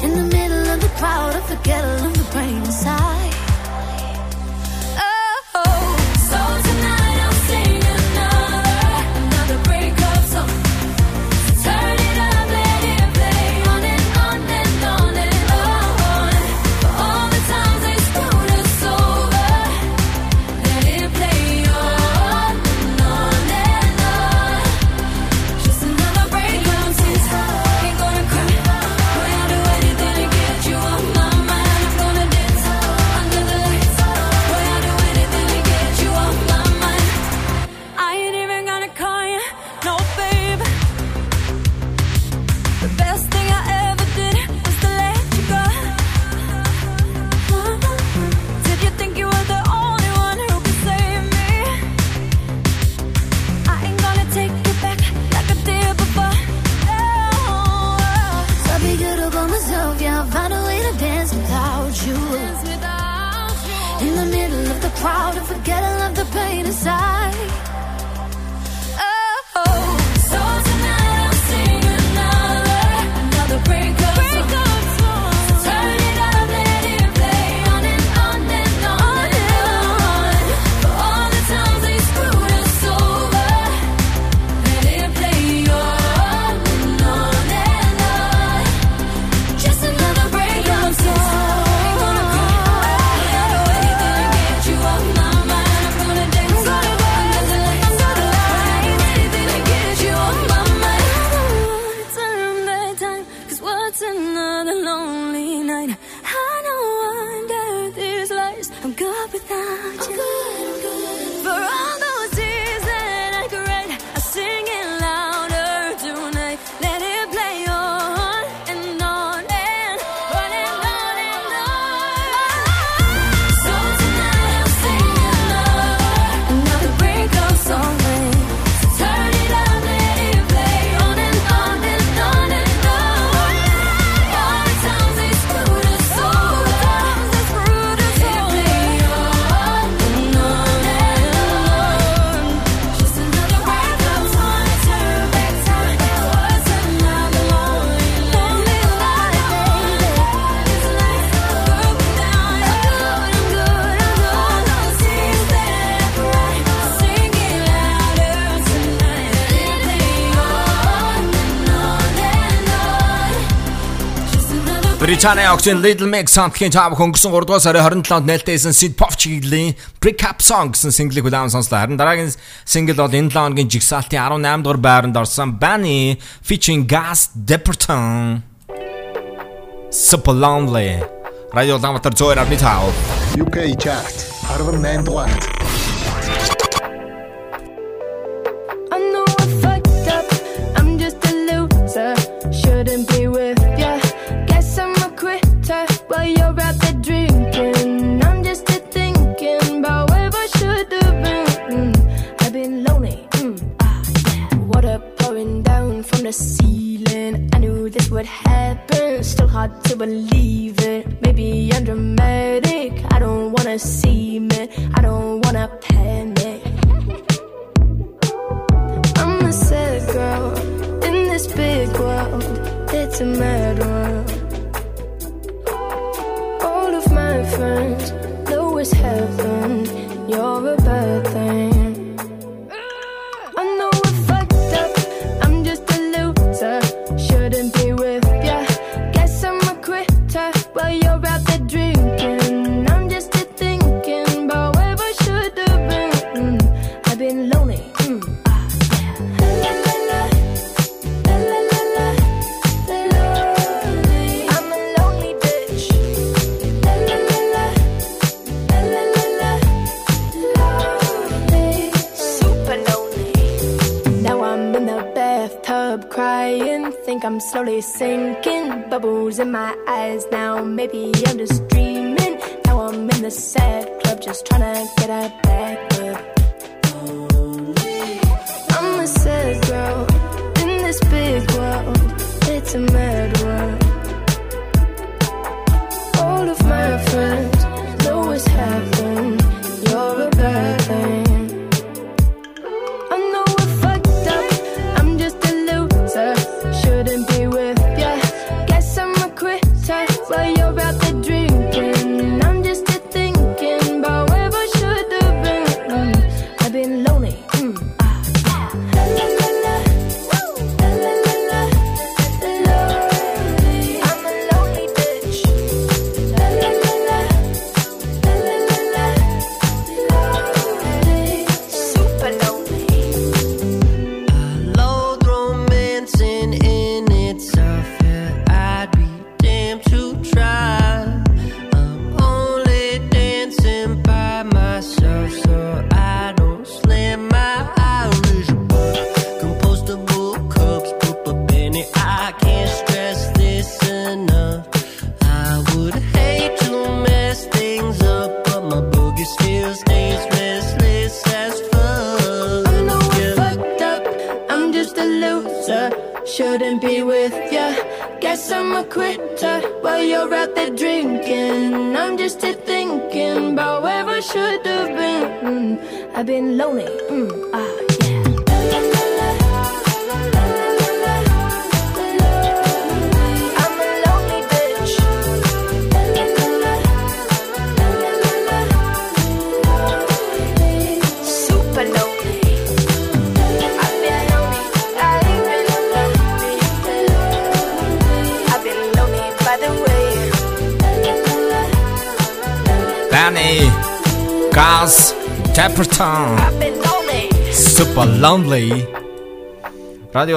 In the middle of the crowd, I forget all of the brain inside. proud and forgetting of the pain inside.
Британий Oxen Little Mix хамтгийн цаав хөнгөсөн 3 дугаар сарын 27-нд нээлттэйсэн Sid Pop-ийн Break Up Song гэсэн single-ийг удаан сонслоо. Харин дараагийн single бол энэ 7 оногийн жигсаалтын 18 дугаар байранд орсон Bunny featuring Gas Departon. Super Lonely. Радио Улаанбаатар 102.5
UK chart 18 дугаар
the ceiling. I knew this would happen, still hard to believe it. Maybe I'm dramatic, I don't wanna see it, I don't wanna panic. I'm a sad girl in this big world, it's a mad world. All of my friends know it's heaven, you're a bad thing. think I'm slowly sinking. Bubbles in my eyes now. Maybe I'm just dreaming. Now I'm in the sad club, just trying to get a back up. I'm a sad girl in this big world. It's
a
mess.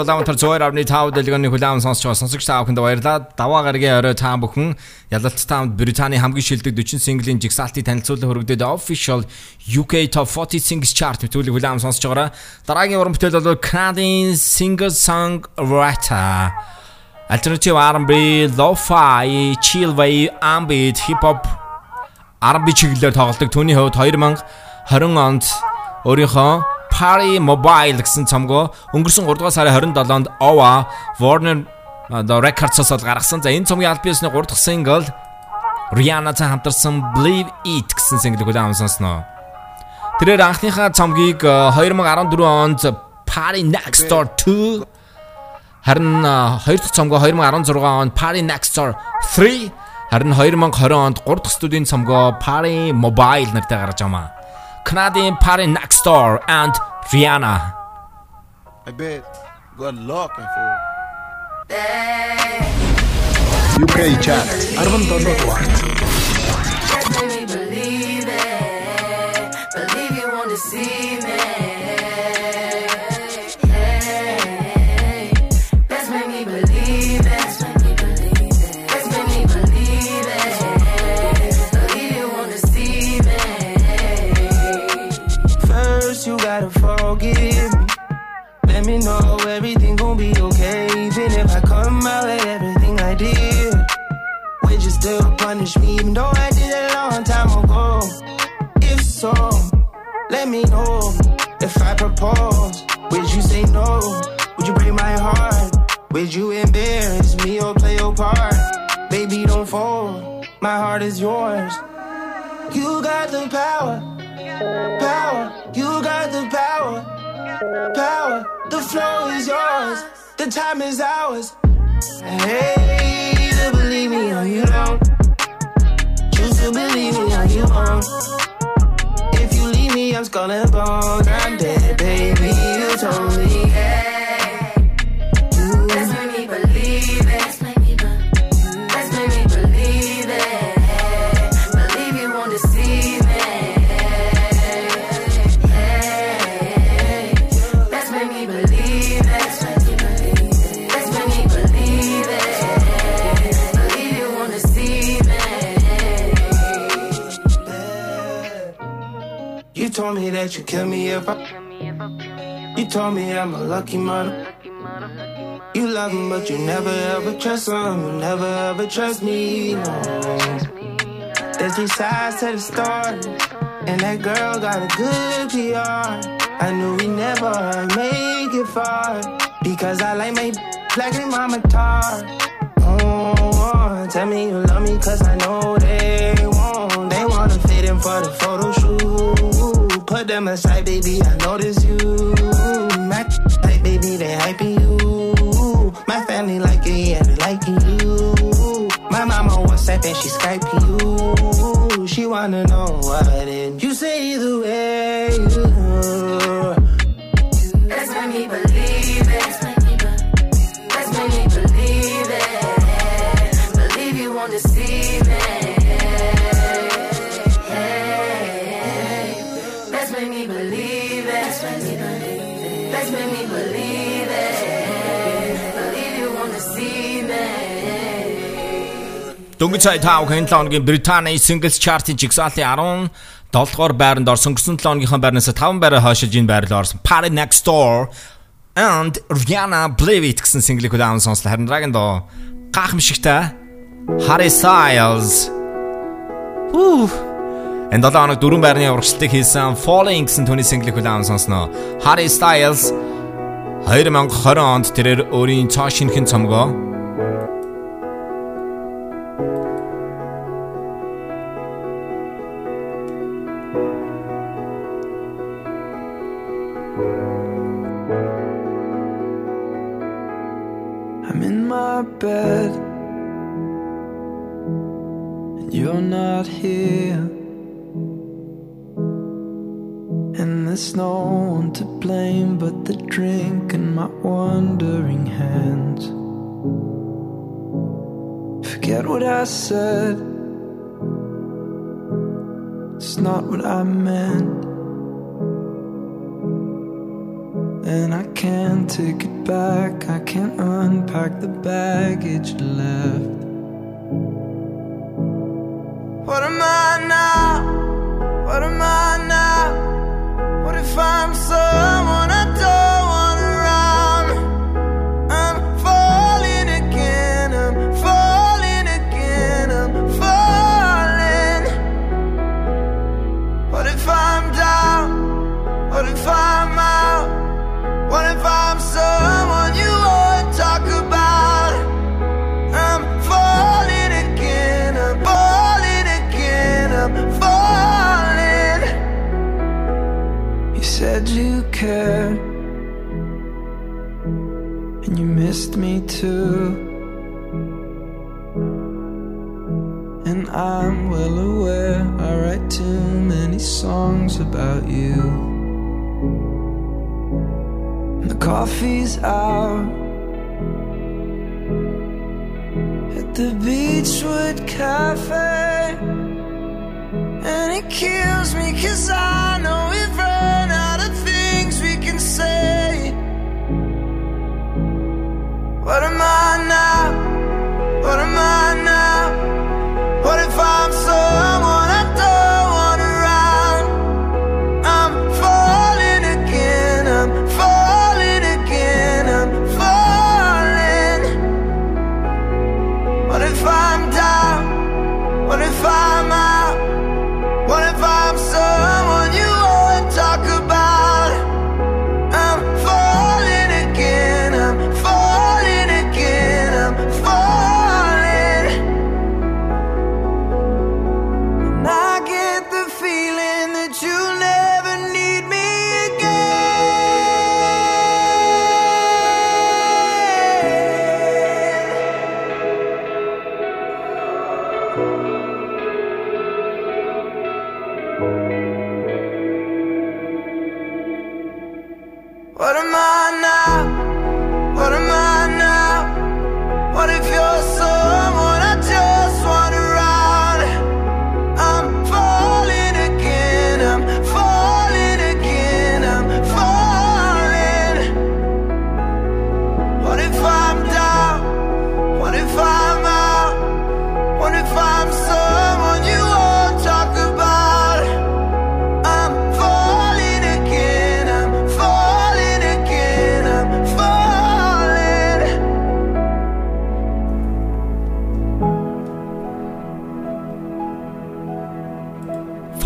Улаанбаатар 102.5 дэлгэний хүлээм сонсч байгаа сонсогч та бүхэнд баярлалаа. Даваа гарагийн орой та бүхэн ялалт таамд Британий хамгийн шилдэг 40 синглийн жигсаалтыг танилцуулан хөрөгдөд official UK Top 40 Singles Chart төлөв хүлээм сонсч байгаараа. Дараагийн уран бүтээл бол Canadian singer songwriter Alternative R&B, Lo-fi, chill wave, ambient, hip hop R&B чиглэлээр тоглодог. Түүний хувьд 2020 онд өөрийнхөө Party Mobile гэсэн цомгоо өнгөрсөн 3 дугаар сарын 27-нд OWA Warner The Records-ос гаргасан. За энэ цомгийн аль биесний 3 дахь сингл Rihanna-тай хамтарсан Believe It гэсэн синглийг хүлээн авсан сонсноо. Тэрээр анхныхаа цомгийг э, 2014 онд Party Next Door 2 харин хоёр дахь цомгоо 2016 онд Party Next Door 3 харин 2020 онд 3 дахь студийн цомгоо Party Mobile нэртэй гаргаж амаа. Canadian PartyNextDoor, and Rihanna.
I bet. Good luck, and fool.
UK Chart,
album download Believe it, believe you wanna see me. Me
know everything gon' be okay. Even if I come out with everything I did, would you still punish me? Even though I did it a long time ago. If so, let me know. If I propose, would you say no? Would you break my heart? Would you embarrass me or play your part? Baby, don't fold. My heart is yours. You got the power, power. You got the power, power. The flow is yours, the time is ours. Hey, to believe me or you don't. Choose to believe me or you won't. If you leave me, I'm skull and bone. I'm dead, baby. You told me. Told me that you kill me if I. You told me I'm a lucky mother. You love him, but you never ever trust him. You never ever trust me. No. There's three sides to the story, and that girl got a good PR. I knew we never make it far because I like my black and mama tar. Oh, tell me you love me, cause I know they won't. They wanna fit in for the photo shoot. Them aside, baby, I notice you. My like, baby, they hyping you. My family like it, yeah, they liking you. My mama WhatsApp and she Skyping you. She wanna know what it. You say either way.
Дөнгөж сая 5 хэн лоогийн Британий Singles Chart-ийн жигсаалтын 17 дугаар байранд орсон. Өнгөрсөн 7 оногийнхаа байрнаас 5 байраа хойшиж энэ байрлал орсон. Party Next Door and Rihanna Believe It гэсэн single-ийг хүлээн сонслоо. Харин дараагийн доо гахамшигтай Harry Styles. Хүү. Энэ 7 хоног дөрвөн байрны урагшлалтыг хийсэн Falling гэсэн түүний single-ийг хүлээн сонсноо. Harry Styles 2020 онд тэрээр өөрийн цоо шинхэн цомгоо
bed, and you're not here. And there's no one to blame but the drink and my wandering hands. Forget what I said, it's not what I meant. And I can't take it back, I can't unpack the baggage left.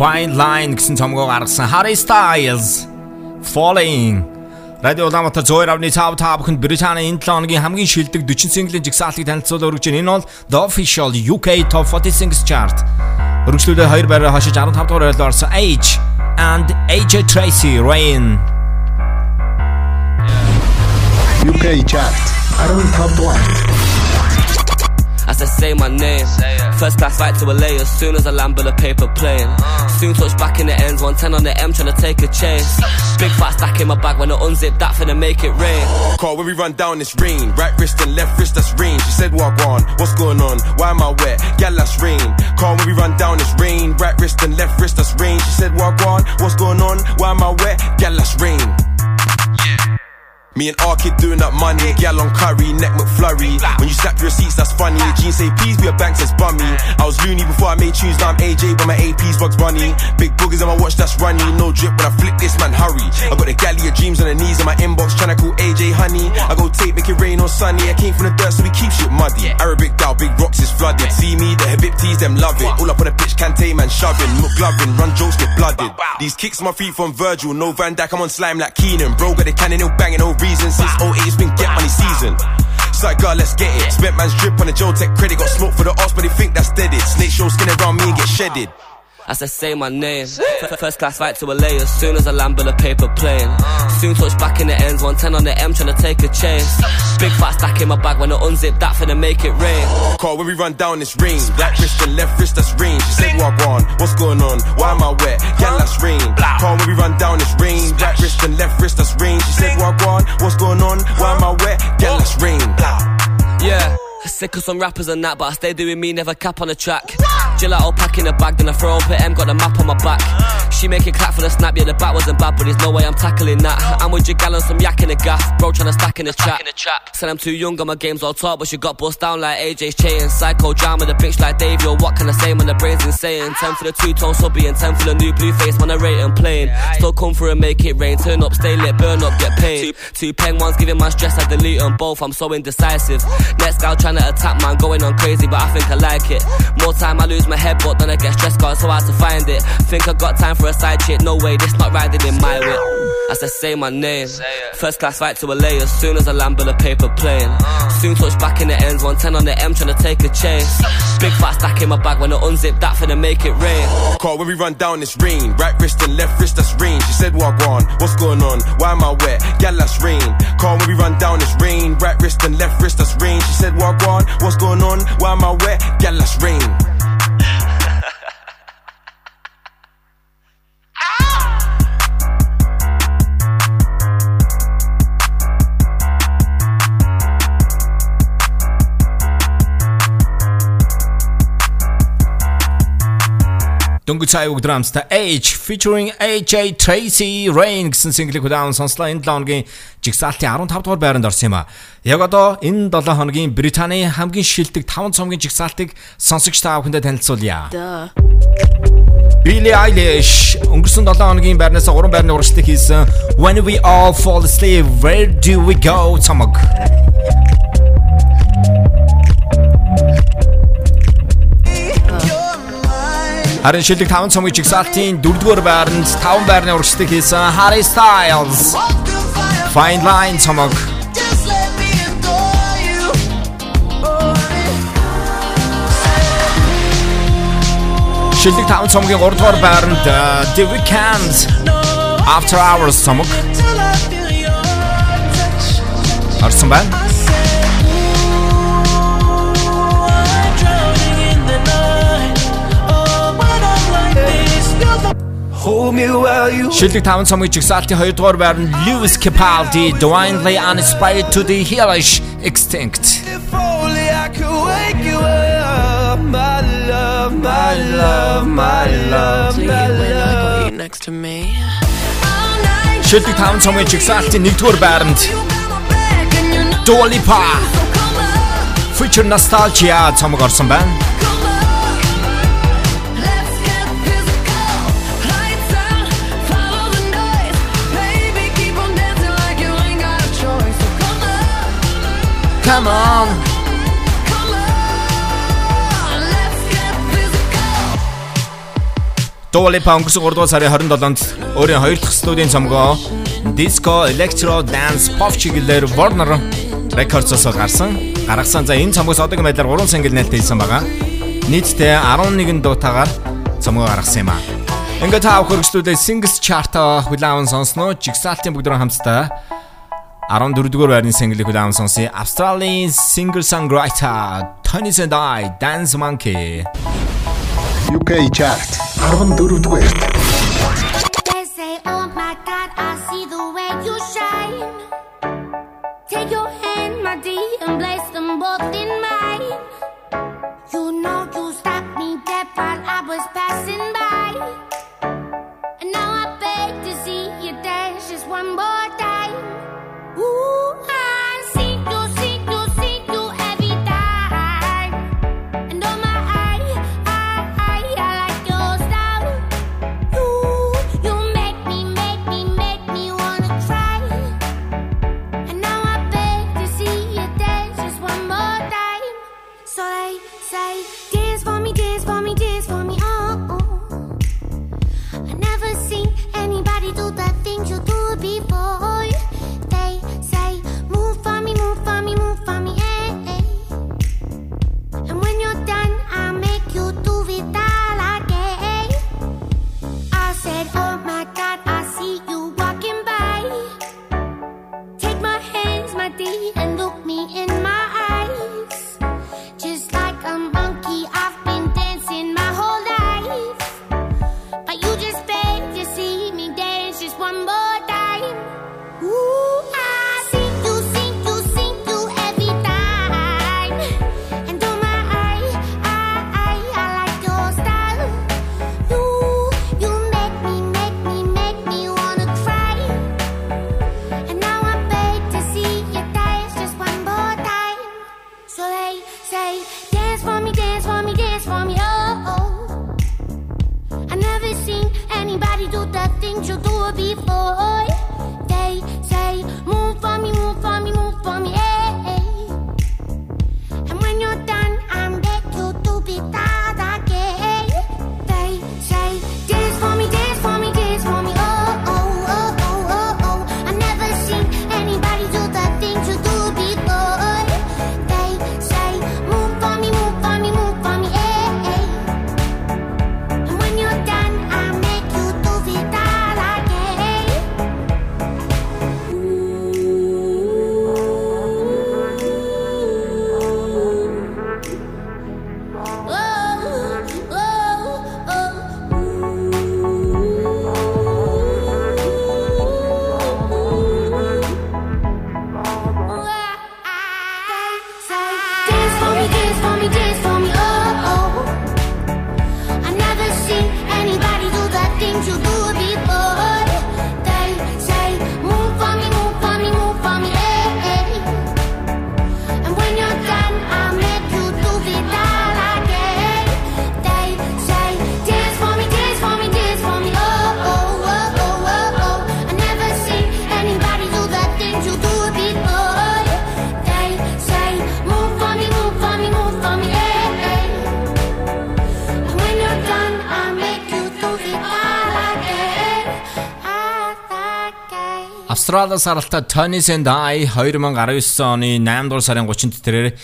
Fine Line гэсэн цомгоо гаргасан Harry Styles Falling Радио Улаанбаатар 102.5 та бүхэнд Британий энэ 7 хоногийн хамгийн шилдэг 40 синглийн жигсаалтыг танилцуулж өргөж байна. Энэ бол The Official UK Top 40 Singles Chart. Өргөжлөлөө хоёр байраа хашиж 15 дугаар байрлал орсон Age and AJ Tracy Rain.
UK chart 15 дугаар.
As I say my name, first class flight to LA as soon as I land with a paper plane. Uh. Soon touch back in the ends, 110 on the M trying to take a chase. Big fat stack in my bag when I unzip that finna make it rain.
Call when we run down this rain. Right wrist and left wrist, that's rain. She said, on? What's going on? Why am I wet? Gal, that's rain. Call when we run down this rain. Right wrist and left wrist, that's rain. She said, on? What's going on? Why am I wet? Gal, that's rain. Me and R kid doing that money, gal on curry, neck McFlurry. When you slap your receipts, that's funny. Jeans say please be a bank says bummy. I was loony before I made tunes, now I'm AJ, but my AP's Bugs Bunny. Big boogers on my watch, that's runny. No drip when I flick this man, hurry. I got the galley of dreams on the knees in my inbox, tryna call AJ honey. I go tape, make it rain on sunny. I came from the dirt, so we keep shit muddy. Arabic down, big rocks is flooded. See me, the Habibtis, them love it. All up on pitch, Kante man shoving. McGlovin, run jokes, get blooded. These kicks my feet from Virgil. No Van Dijk, I'm on slime like Keenan. Bro, got the cannon, no banging, no reason. Since 08, it's been get money season. It's like, God, let's get it. Spent man's drip on the Joe Tech credit. Got smoke for the arse, but they think that's dead. It. Snake show skin around me and get shedded.
As I say my name, first class flight to LA as soon as I land with a paper plane. Soon touch back in the ends, 110 on the M trying to take a chase. Big fat stack in my bag when I unzip that finna make it rain.
Call when we run down this ring. Right wrist and left wrist, that's ring. She said, Wagwan, what's going on? Why am I wet? Yeah, that's ring. Call when we run down this ring. Right wrist and left wrist, that's ring. She said, Wagwan, what's going on? Why am I wet? Yeah, that's ring.
Yeah. Sick of some rappers and that, but I stay doing me, never cap on the track. Gelato pack in a bag, then I throw up M, got the map on my back. Ah. She make it clap for the snap, yeah, the bat wasn't bad, but there's no way I'm tackling that. I'm with your gal on some yak in the gaff, bro trying to stack in the trap. Said I'm too young, got my games all top, but she got bust down like AJ's chain. Psychodrama, the bitch like Dave, yo, what can I say when the brain's insane? 10 for the two tone subby and 10 for the new blue face, when I rate and playing. Still come through and make it rain, turn up, stay lit, burn up, get paid. Two, two pen ones giving my stress, I delete them both, I'm so indecisive. Next gal trying to attack, man, going on crazy, but I think I like it. More time I lose my head, but then I get stressed, cause it's so hard to find it. Think I got time for a side chick, no way, this not riding in my whip. As I say my name, first class flight to LA as soon as I land with a paper plane. Uh. Soon touch back in the ends, 110 on the M trying to take a chase. Big fat stack in my bag when I unzip that finna make it rain.
Call when we run down this ring. Right wrist and left wrist, that's ring. She said, Wagwan, what's going on? Why am I wet? Yeah, that's rain. Call when we run down this ring. Right wrist and left wrist, that's ring. She said, Wagwan, what's going on? Why am I wet? Yeah, that's rain.
Дөнгөж цай үг драмста H featuring AJ Tracy Rain гэсэн single-ийг удаан сонслоо. Энэ 7 хоногийн жигсаалтын 15 дугаар байранд орсон юм а. Яг одоо энэ 7 хоногийн Британий хамгийн шилдэг 5 цомгийн жигсаалтыг сонсогч та бүхэндээ танилцуулъя. Billie Eilish өнгөрсөн 7 хоногийн байрнаас 3 байрны урагшлыг хийсэн When We All Fall Asleep Where Do We Go цомог. Харин шилдэг 5 цомгийн жигсаалтын 4-р байранд 5 байрны урагшлыг хийсэн Harry Styles Fine Line цомог. Шилдэг 5 цомгийн 3-р байранд The Weeknd After Hours цомог. Орсон байна. Шилдэг 5 цомгийн жигсаалтын 2 дугаар байранд Lewis Capaldi Divinely Uninspired to the Hellish Extinct.
Only I could wake you up, my love, my love, my love, my love.
next to me.
Шилдэг 5 цомгийн жигсаалтын 1 дугаар байранд Dua Lipa Future Nostalgia цомог орсон байна. Come on. Dua Lipa өнгөрсөн 3 дугаар сарын 27-нд өөрийн хоёр дахь студийн цомгоо Disco Electro Dance Pop чиглэлээр Warner Records-оос гарсан. Гаргасан. За энэ цомгоос одоогийн байдлаар 3 single нээлттэй хийсэн байгаа. Нийтдээ 11 дуутаагаар цомгоо гаргасан юм а. Ингээд та хөргөчлүүдээ Singles Chart-а хүлээвэн сонсноо. Jigsaw-ийн бүгдрөө хамтдаа 14-дүгээр байрны single-ийг хүлээм сонсъё. Australian single songwriter Tones and I Dance Monkey
UK chart
14-дүгээр the way. Take your hand my dear and place them both in my
Австрали саралтай Tony and I 2019 оны 8 дугаар сарын 30-нд тэрээр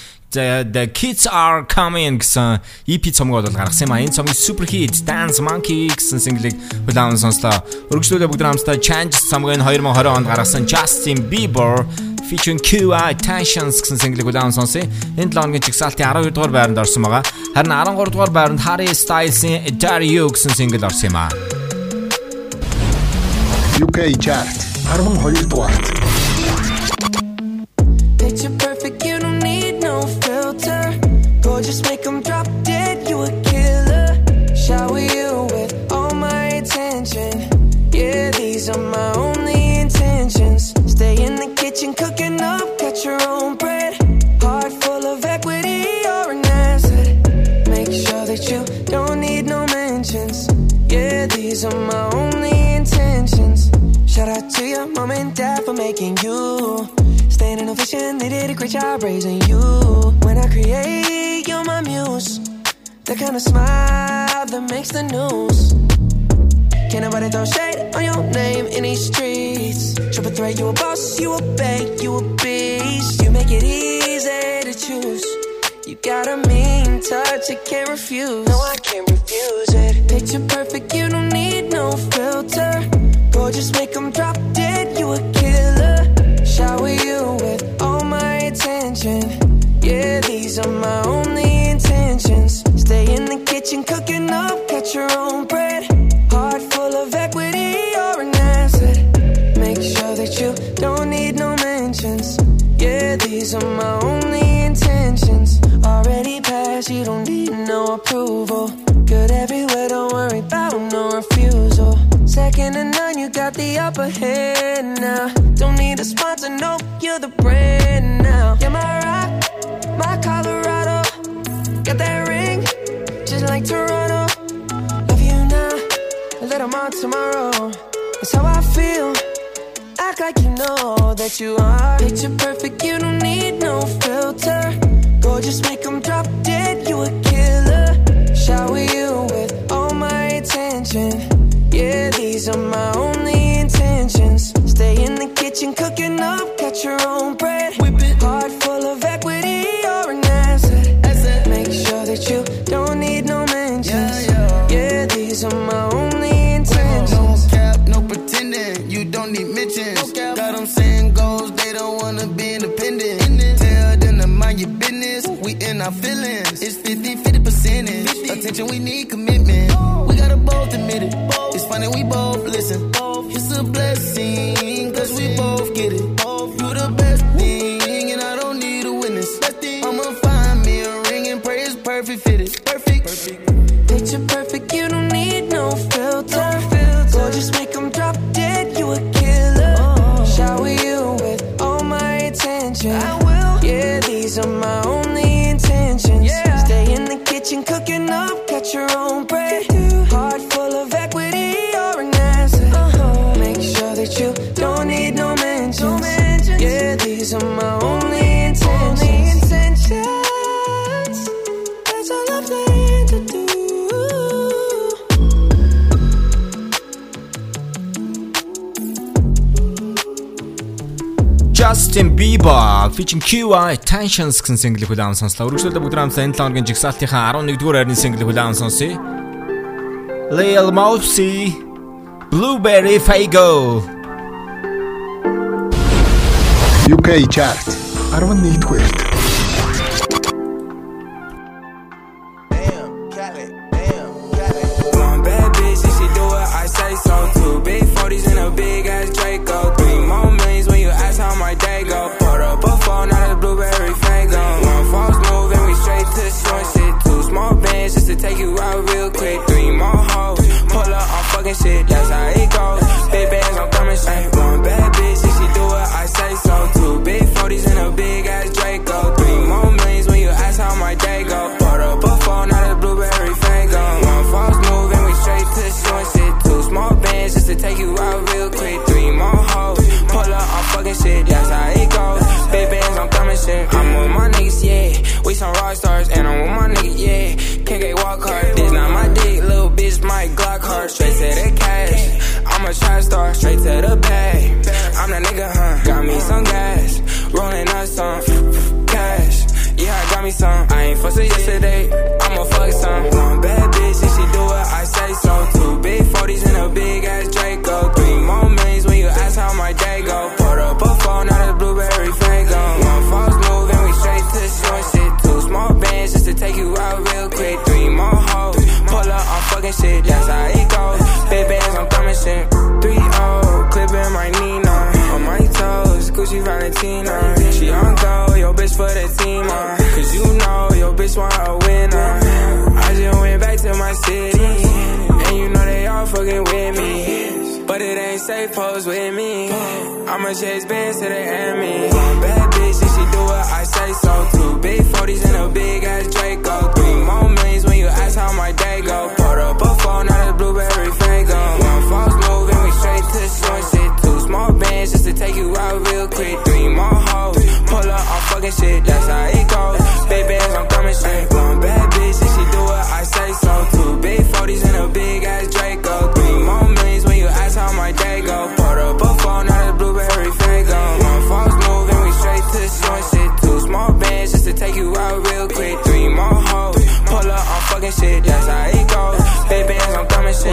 The Kids Are Coming гэсэн EP цомгоо бол гаргасан юм а. Энэ цомгийн super hit Dance Monkey гэсэн single-ийг хүлээвэн сонслоо. Өргөжлүүлээ бүгд хамтдаа Changes цомгоо нь 2020 онд гаргасан Justin Bieber featuring QI Tensions гэсэн single-ийг хүлээвэн сонсъё. Энэ 7 өдрийн чигсалтын 12 дугаар байранд орсон байгаа. Харин 13 дугаар байранд Harry Styles-ийн Dario гэсэн single орсон юм а.
UK chart 12 дугаарт.
makes the news. Can't nobody throw shade on your name in these streets. Triple threat, you a boss, you a bank, you a beast. You make it easy to choose. You got a mean touch, you can't refuse. you.
Rich QI Tensions гэсэн single хүлээвэн сонслоо. Өргөжлөлдө бүгд хамтдаа энэ 7 хоногийн жигсаалтынхаа 11-р хайрны single хүлээвэн сонсъё. Lil Mosey Blueberry Fago
UK chart 11-р
хүртэл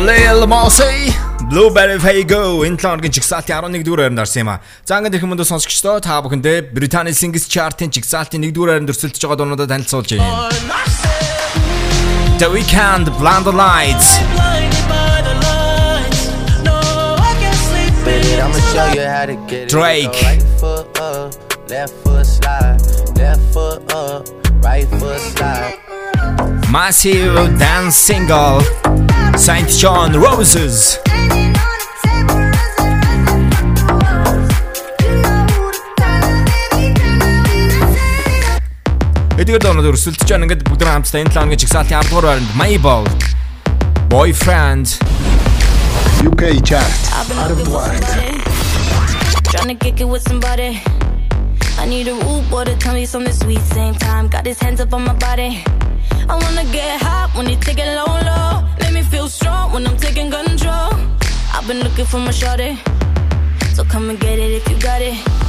Lil Mosey Blueberry Fago энэ лонгийн жигсаалтын 11 дугаар байранд орсон юм а. За ингээд ирэх юм дэ сонсогчдоо та бүхэндээ Британи Singles Chart-ын жигсаалтын 1 дугаар байранд өрсөлдөж байгаа дуунуудаа танилцуулж байна. The Weeknd Blind Lights Drake
Left foot slide, left foot up, right foot slide.
Massive dance single. Saint John Roses. Эдгээр донод өрсөлдөж байгаа ингээд бүгд нэг хамтдаа энэ 7 оны чигсалтын 10 дугаар байранд My Ball Boyfriend
UK chart 10
дугаар Trying to kick it with somebody I need a root water, tell me something sweet. Same time, got his hands up on my body. I wanna get hot when you take it low, low. Make me feel strong when I'm taking control. I've been looking for my shorty, so come and get it if you got it.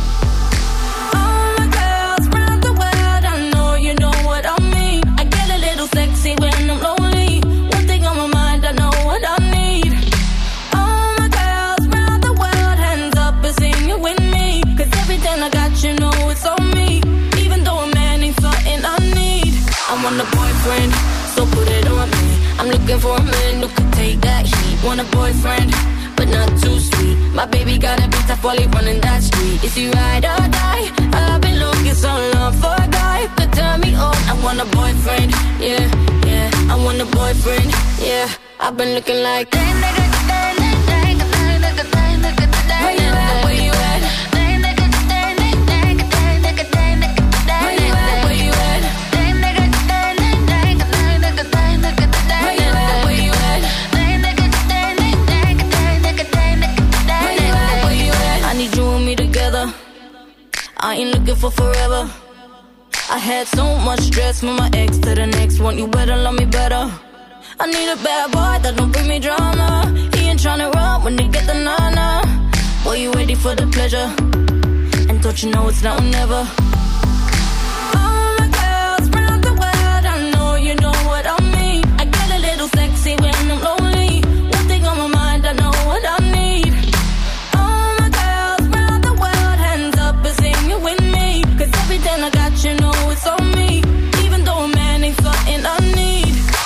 I want a boyfriend, so put it on me. I'm looking for a man who could take that heat. Want a boyfriend, but not too sweet. My baby got a bit tough while he running that street. Is he ride or die? I've been looking so long for a guy could turn me on. I want a boyfriend, yeah, yeah. I want a boyfriend, yeah. I've been looking like. For forever. I had so much stress from my ex to the next one. You better love me better. I need a bad boy that don't bring me drama. He ain't tryna run when they get the nana. Boy, you ready for the pleasure? And don't you know it's now or never? All my girls round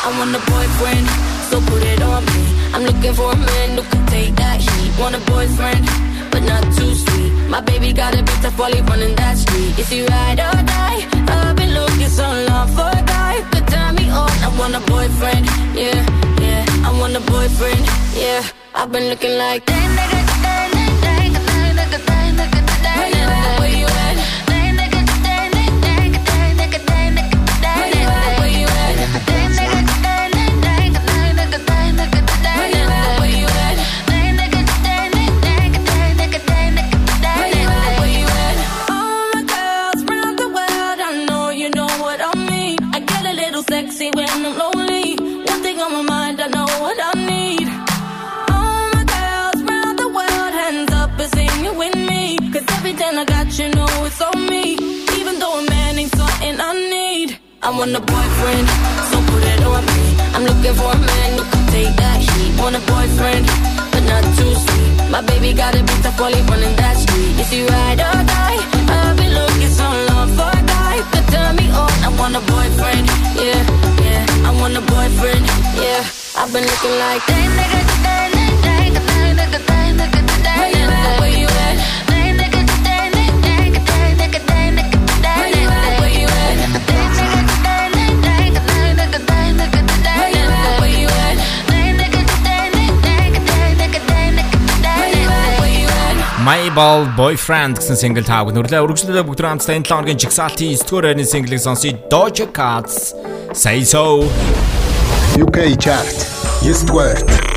I want a boyfriend, so put it on me. I'm looking for a man who can take that heat. Want a boyfriend, but not too sweet. My baby got a bit tough while he running that street. Is he ride or die? I've been looking so long for a guy could turn me on. I want a boyfriend, yeah, yeah. I want a boyfriend, yeah. I've been looking like. You want a boyfriend, so put it on me. I'm looking for a man who can take that heat. Want a boyfriend, but not too sweet. My baby got a bit tough while he running that street. Is he ride or die? I've been looking so long for a guy could turn me on. I want a boyfriend, yeah, yeah. I want a boyfriend, yeah. I've been looking like. Where you at? Where you at? Where you at?
My Ball Boyfriend гэсэн single тааг нүрлээ үргэлжлүүлээ бүгд хамтдаа энэ 7 хоногийн жигсаалтын 9 дугаар байрны single-ийг сонсъё Doja Cat Say So
UK chart. Yes дугаар.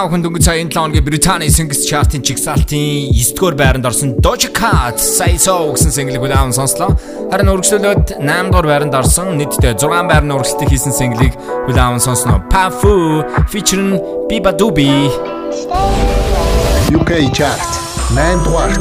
25 хүнд өнгөрсөн сарын 7 өдрийн Британийн Singles Chart-ын жигсаалтын 9-р байранд орсон Doja Cat "Say So" гэсэн single-ийг удаан сонслоо. Харин үргэлжлүүлээд 8-р байранд орсон нийтдээ 6 байрны үргэлжлэлт хийсэн single-ийг удаан сонсноо. Pafu featuring Biba Dubi
UK Chart 9 дугаарт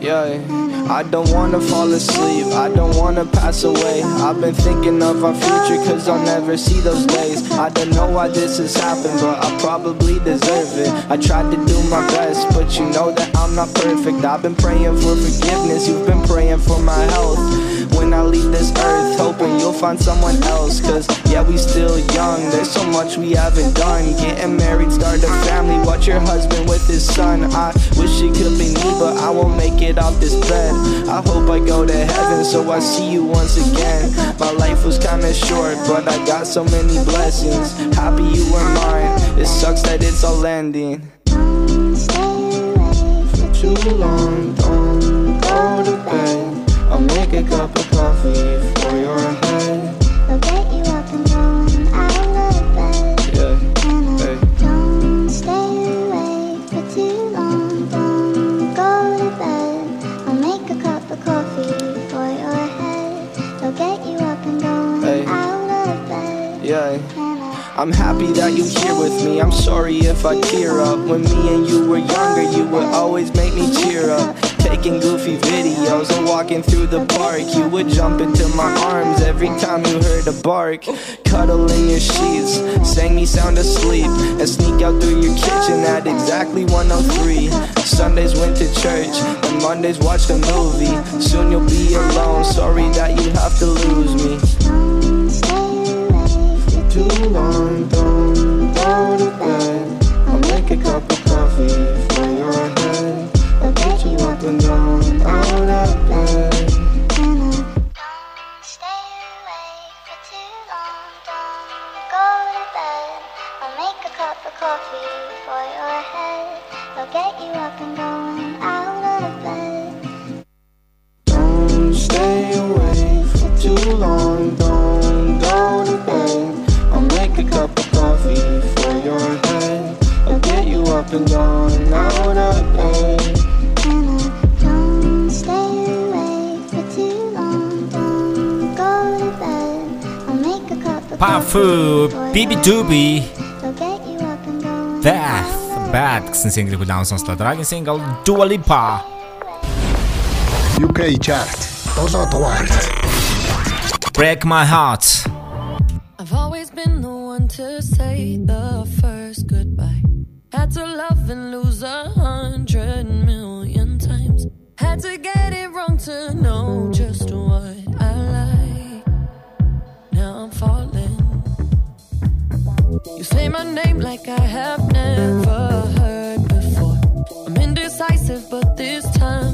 Yeah. I don't wanna fall asleep, I don't wanna pass away. I've been thinking of our future, cause I'll never see those days. I don't know why this has happened, but I probably deserve it. I tried to do my best, but you know that I'm not perfect. I've been praying for forgiveness, you've been praying for my health. When I leave this earth, hoping you'll find someone else. Cause yeah, we still young, there's so much we haven't done. Getting married, start a family, watch your husband with his son. I wish it could be me, but I won't make it off this bed. I hope I go to heaven, so I see you once again. My life was kinda short, but I got so many blessings. Happy you were mine, it sucks that it's all ending. Stay away For too long, I'll make a cup of coffee for your head.
I'll get you up and going out of bed.
Yeah, hey.
Don't stay awake for too long. Don't go to bed. I'll make a cup of coffee for your head. I'll get you up and going
Hey.
out of bed.
Yeah. I'm happy that you here with me. I'm sorry if I tear up. When me and you were younger, you would always make me cheer up. Taking goofy videos and walking through the park. You would jump into my arms every time you heard a bark. Cuddle in your sheets, sang me sound asleep, and sneak out through your kitchen at exactly 103. Sundays went to church, and Mondays watched a movie. Soon you'll be alone. Sorry that you have to lose me. Too long, don't go to bed. I'll make a cup Powfu, Bibi Doobie. Death Bed sunt single cu Down
sunt Dragon Single, Dua Lipa.
UK Chart, 2004.
Break My Heart.
Name like I have never heard before. I'm indecisive, but this time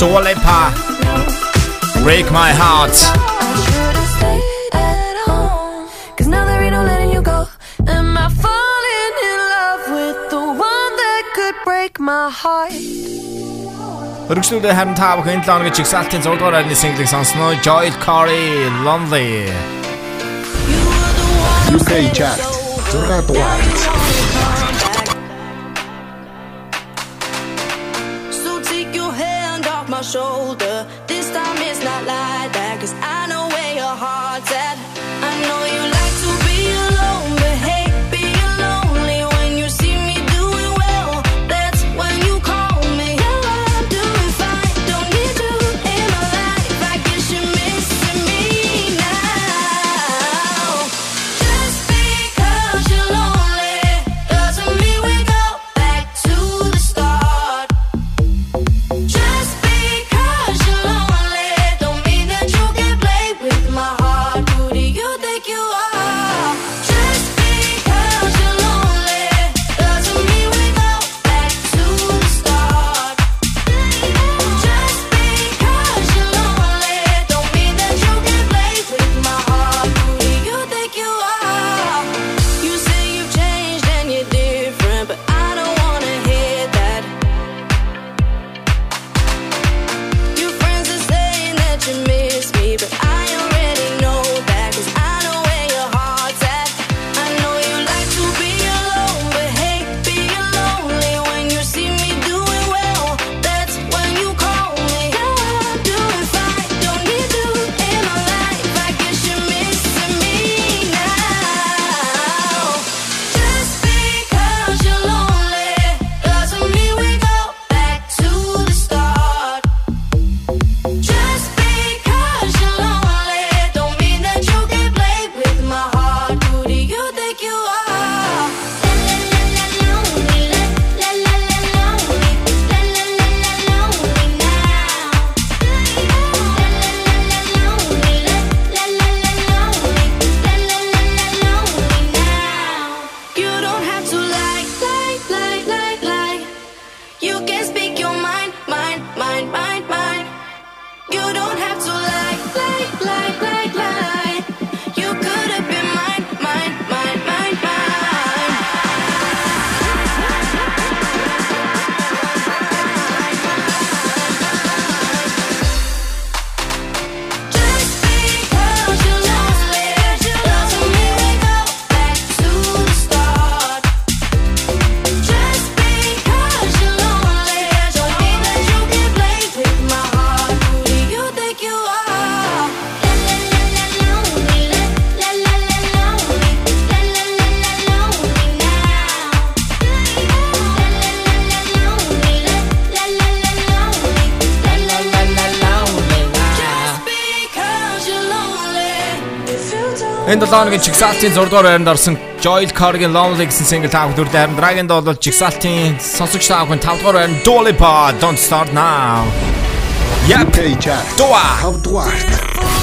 Dua Lipa. Break my heart. Өргөжлүүлээ харин та бүхэн 7 оны чигсалтын 6 дугаар айны single-ийг сонсноо Joel Corry Lonely.
UK chart 6 дугаар. 7-оогийн чигсалтын 6-р байранд орсон Joel Corgan Lonely гэсэн single тав хүртэл харин Dragon Doll бол чигсалтын сонсогч таавын 5-р байранд Dolipa Don't Start Now.
Yep.
Дуа.
Дуа.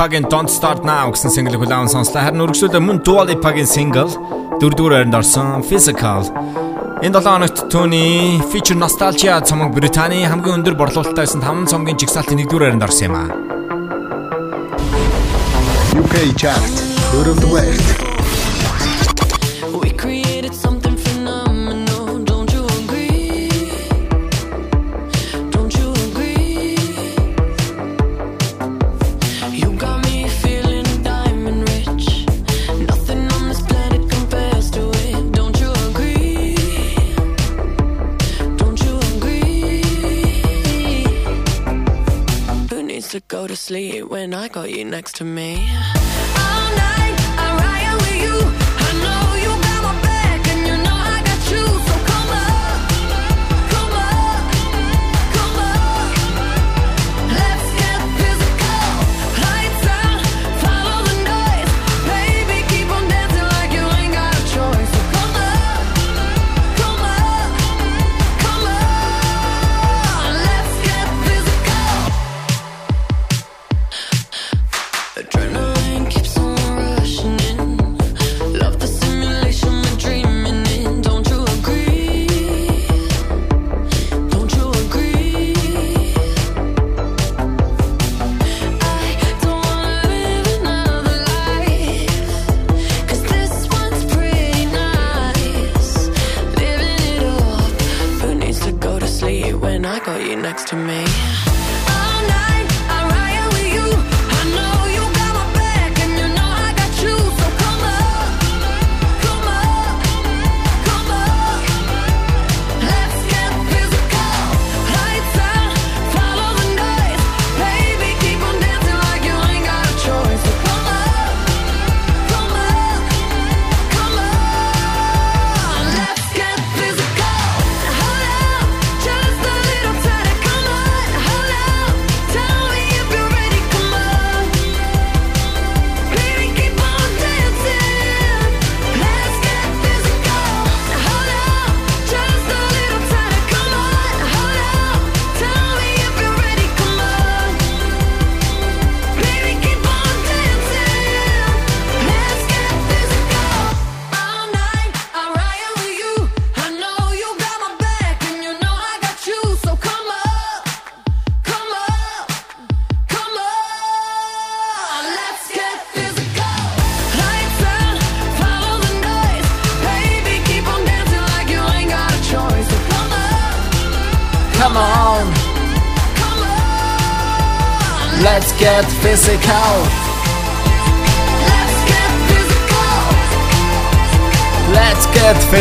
Lipa-гийн Don't Start Now гэсэн single хүлээвэн сонслоо. Харин үргэлжлүүлээ мөн Dua Lipa-гийн single дөрөвдүгээр байранд орсон Physical. Энэ 7 хоногт түүний Feature Nostalgia цомог Британий хамгийн өндөр борлуулалттай байсан 5 цомгийн жигсаалтын 1-р байранд орсон юм аа.
UK chart дөрөвдүгээр
to go to sleep when I got you next to me. All night, I'm riding with you.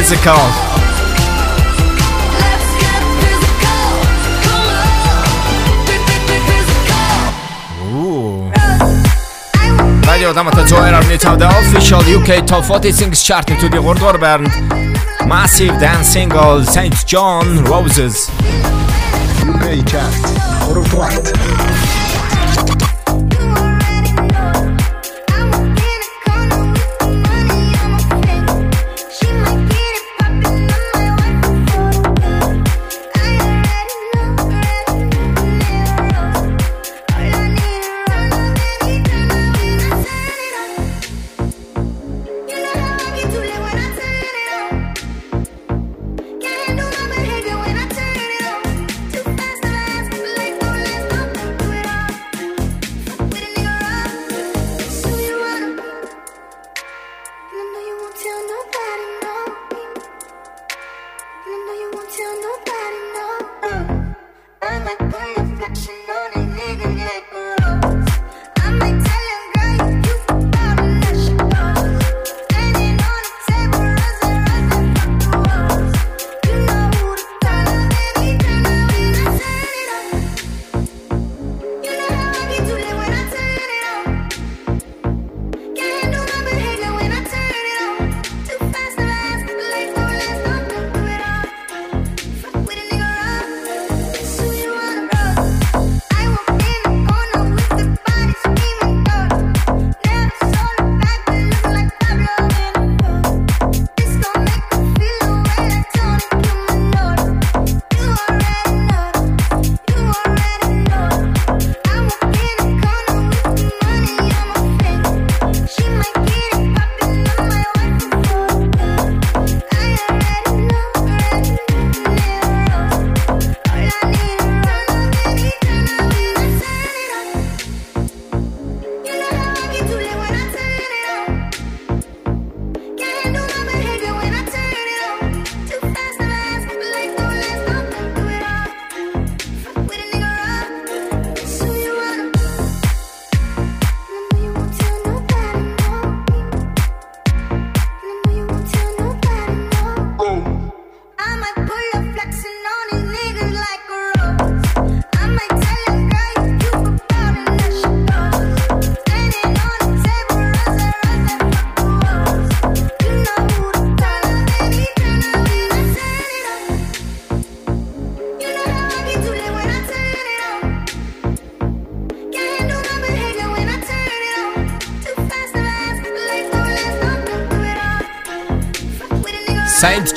physical. Ooh. Radio Damata Joy are now the
official UK Top 40 Singles chart into the world order band. Massive dance single SAINt JHN Roses.
UK chart.
Worldwide.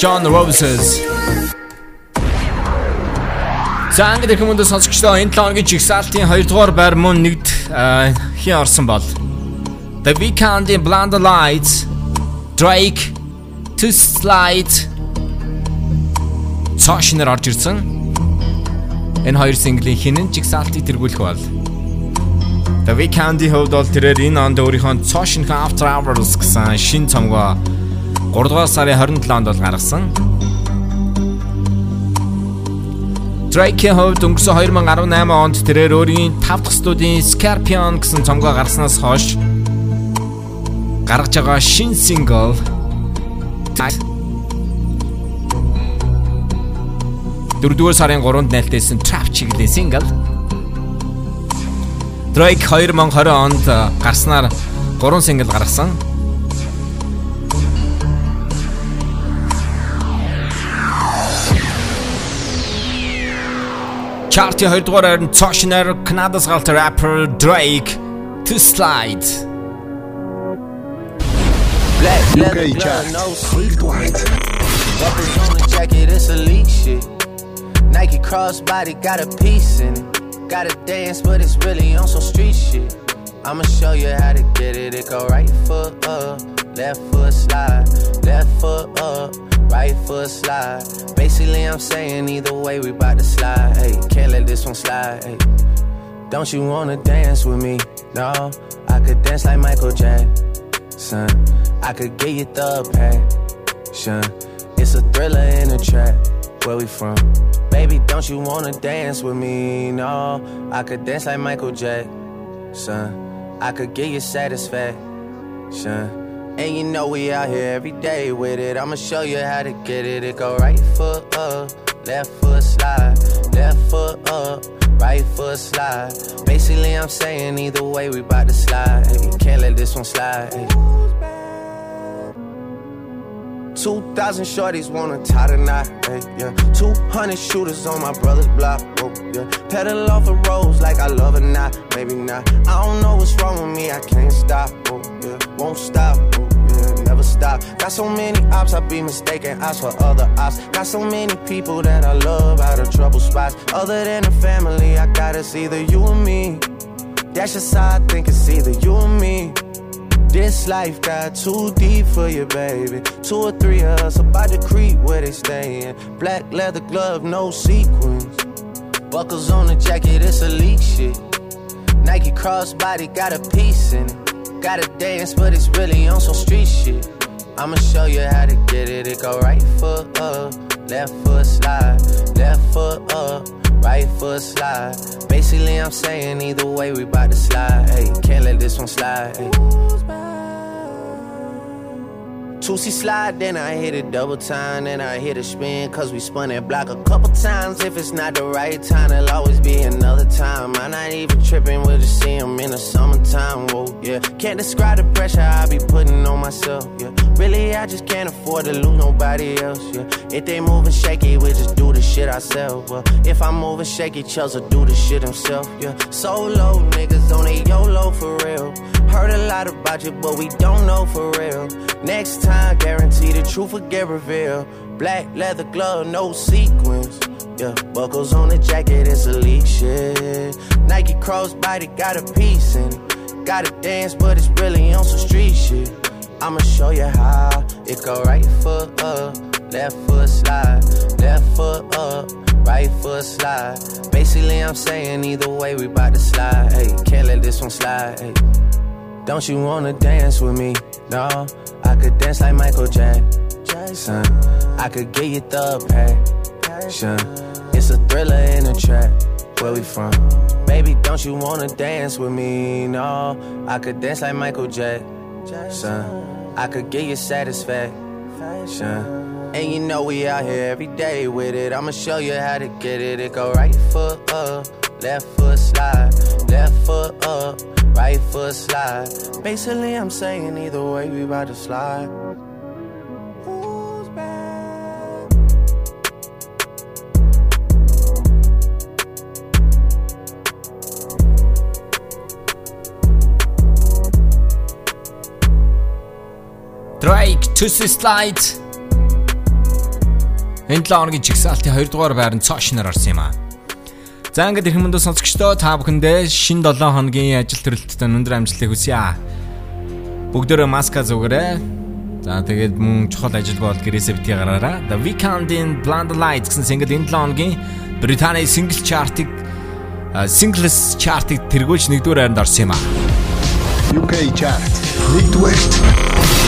John Roses. За англи хүмүүст сонсогчдоо энэ 7 хоногийн жигсаалтын 2 дугаар байр мөн нэгд хин орсон бол The Weeknd-ийн Blind Lights, Drake, To Slide цаашнаар орж ирсэн. Энэ хоёр синглийн хинэн жигсаалтыг тэргүүлэх бол The Weeknd-ийн хувьд бол тэрээр энэ онд өөрийнхөө цаашинх After Hours гэсэн шин цомгоо 3 дугаар сарын 27-нд бол гаргасан. Drake-ийн хувьд өнгөрсөн 2018 онд тэрээр өөрийн 5 дахь студийн Scorpion гэсэн цомгоо гаргаснаас хойш гаргаж байгаа шин сингл дөрөвдүгээр сарын 3-нд нээлттэйсэн Trap чиглэлийн сингл Drake 2020 онд гарснаар 3 сингл гаргасан. Чартыг 2 дугаар хайранд цоош нэр Канадас галт rapper Drake Toosie Slide.
Black UK chart 2 дугаарт. Represent jacket, it's elite shit. Nike crossbody got a piece in it. Gotta dance, but it's really on some street shit. I'ma show you how to get it. It go right foot up, left foot slide, left foot up, right foot slide Basically, I'm saying either way, we bout to slide. Hey, can't let this one slide. Hey. Don't you wanna dance with me? No, I could dance like Michael Jackson. I could get you the passion. It's a thriller in a trap. where we from. Baby, don't you wanna dance with me? No, I could dance like Michael Jackson. I could get you satisfaction. And you know we out here every day with it. I'ma show you how to get it. It go right foot up, left foot slide, left foot up, right foot slide. Basically, I'm saying either way we bout to slide. Hey, can't let this one slide. Hey. 2,000 shorties wanna tie the knot, hey, yeah. 200 shooters on my brother's block, oh, yeah. Pedal off the roads like I love it not, maybe not. I don't know what's wrong with me, I can't stop, oh, yeah. Won't stop, oh, yeah. Never stop. Got so many ops, I be mistaken ops for other ops. Got so many people that I love out of trouble spots. Other than the family, I got it's either you or me. That's just how I think it's either you or me. This life got too deep for you, baby. Two or three of us about to creep where they stayin'. Black leather glove, no sequins. Buckles on the jacket, it's elite shit. Nike crossbody got a piece in it. Gotta dance, but it's really on some street shit. I'ma show you how to get it. It go right foot up, left foot slide, left foot up, right foot slide. Basically, I'm saying either way we bout to slide. Hey, can't let this one slide. Hey. Toosie slide, then I hit it double time, then I hit a spin, cause we spun that block a couple times. If it's not the right time, there'll always be another time. I'm not even tripping, we'll just see him in the summertime, whoa, yeah. Can't describe the pressure I be putting on myself, yeah. Really, I just can't afford to lose nobody else, yeah. If they moving shaky, we just do the shit ourselves, well. If I'm moving shaky, Chelsea do the shit himself, yeah. Solo niggas on a YOLO for real. Heard a lot about you, but we don't know for real. Next time, guarantee the truth will get revealed. Black leather glove, no sequins. Yeah, buckles on the jacket, it's elite shit. Nike crossbody got a piece in it. Gotta dance, but it's really on some street shit. I'ma show you how. It go right foot up, left foot slide, left foot up, right foot slide. Basically, I'm saying either way we bout to slide. Hey, can't let this one slide. Don't you wanna dance with me? No, I could dance like Michael Jackson. I could get you the passion. It's a thriller in a track. Where we from? Baby, don't you wanna dance with me? No, I could dance like Michael Jackson. I could get you satisfaction. And you know we out here every day with it. I'ma show you how to get it. It go right foot up, left foot slide, left foot up, right foot slide. Basically, I'm saying either way we about to slide.
Drake to slide. Энэ 7 хоногийн чигсалтын 2 дугаар байранд цаашнаар орсон юм аа. За ингээд ирэх мөндөө сонсогчдоо та бүхэндээ шин 7 хоногийн ажил төрөлттэй өндөр амжилтыг хүсье. Бүгдээрээ маска зүгээрээ. За тэгээд мөн чухал ажил бол гэрээсээ битгий гараараа. The Weeknd-ийн Blinded Lights гэсэн single энэ 7 хоногийн Британий single chart-ыг singles chart-ыг тэргүүлж 1-р хайранд орсон юм а.
UK chart
1-р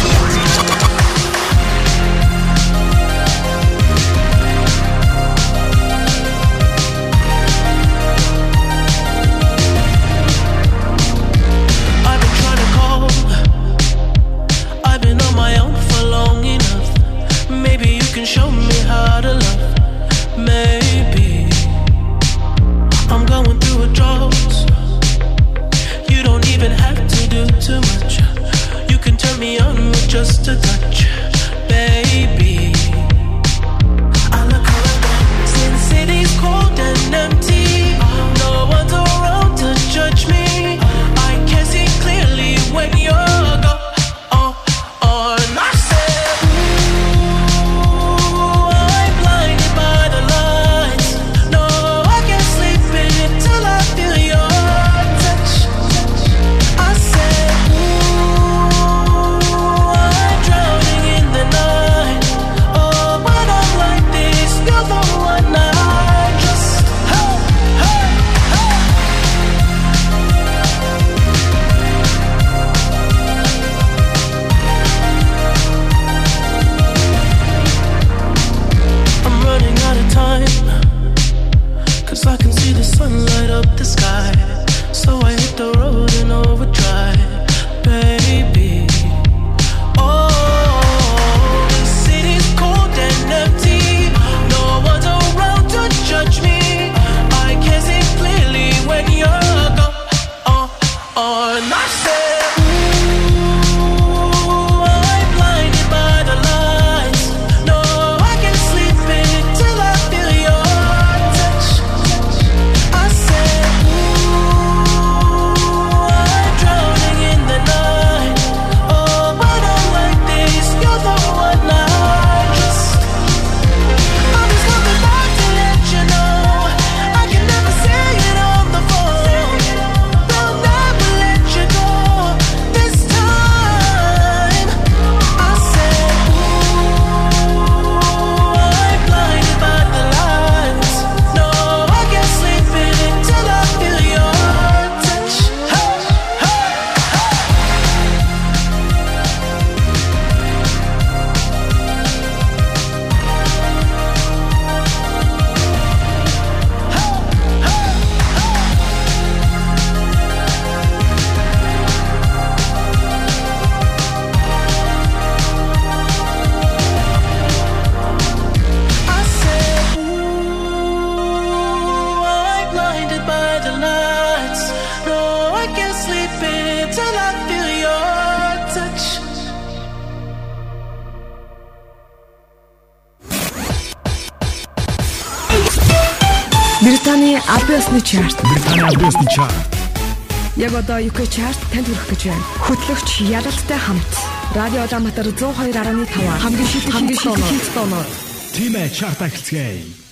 танд хүрэх гэж байна. Хөтлөгч Ялалтай хамт Радио Улаанбаатар 102.5 хамгийн шилдэг хамгийн шилдэг тоноор
Тимэ чарт ахилцгээе.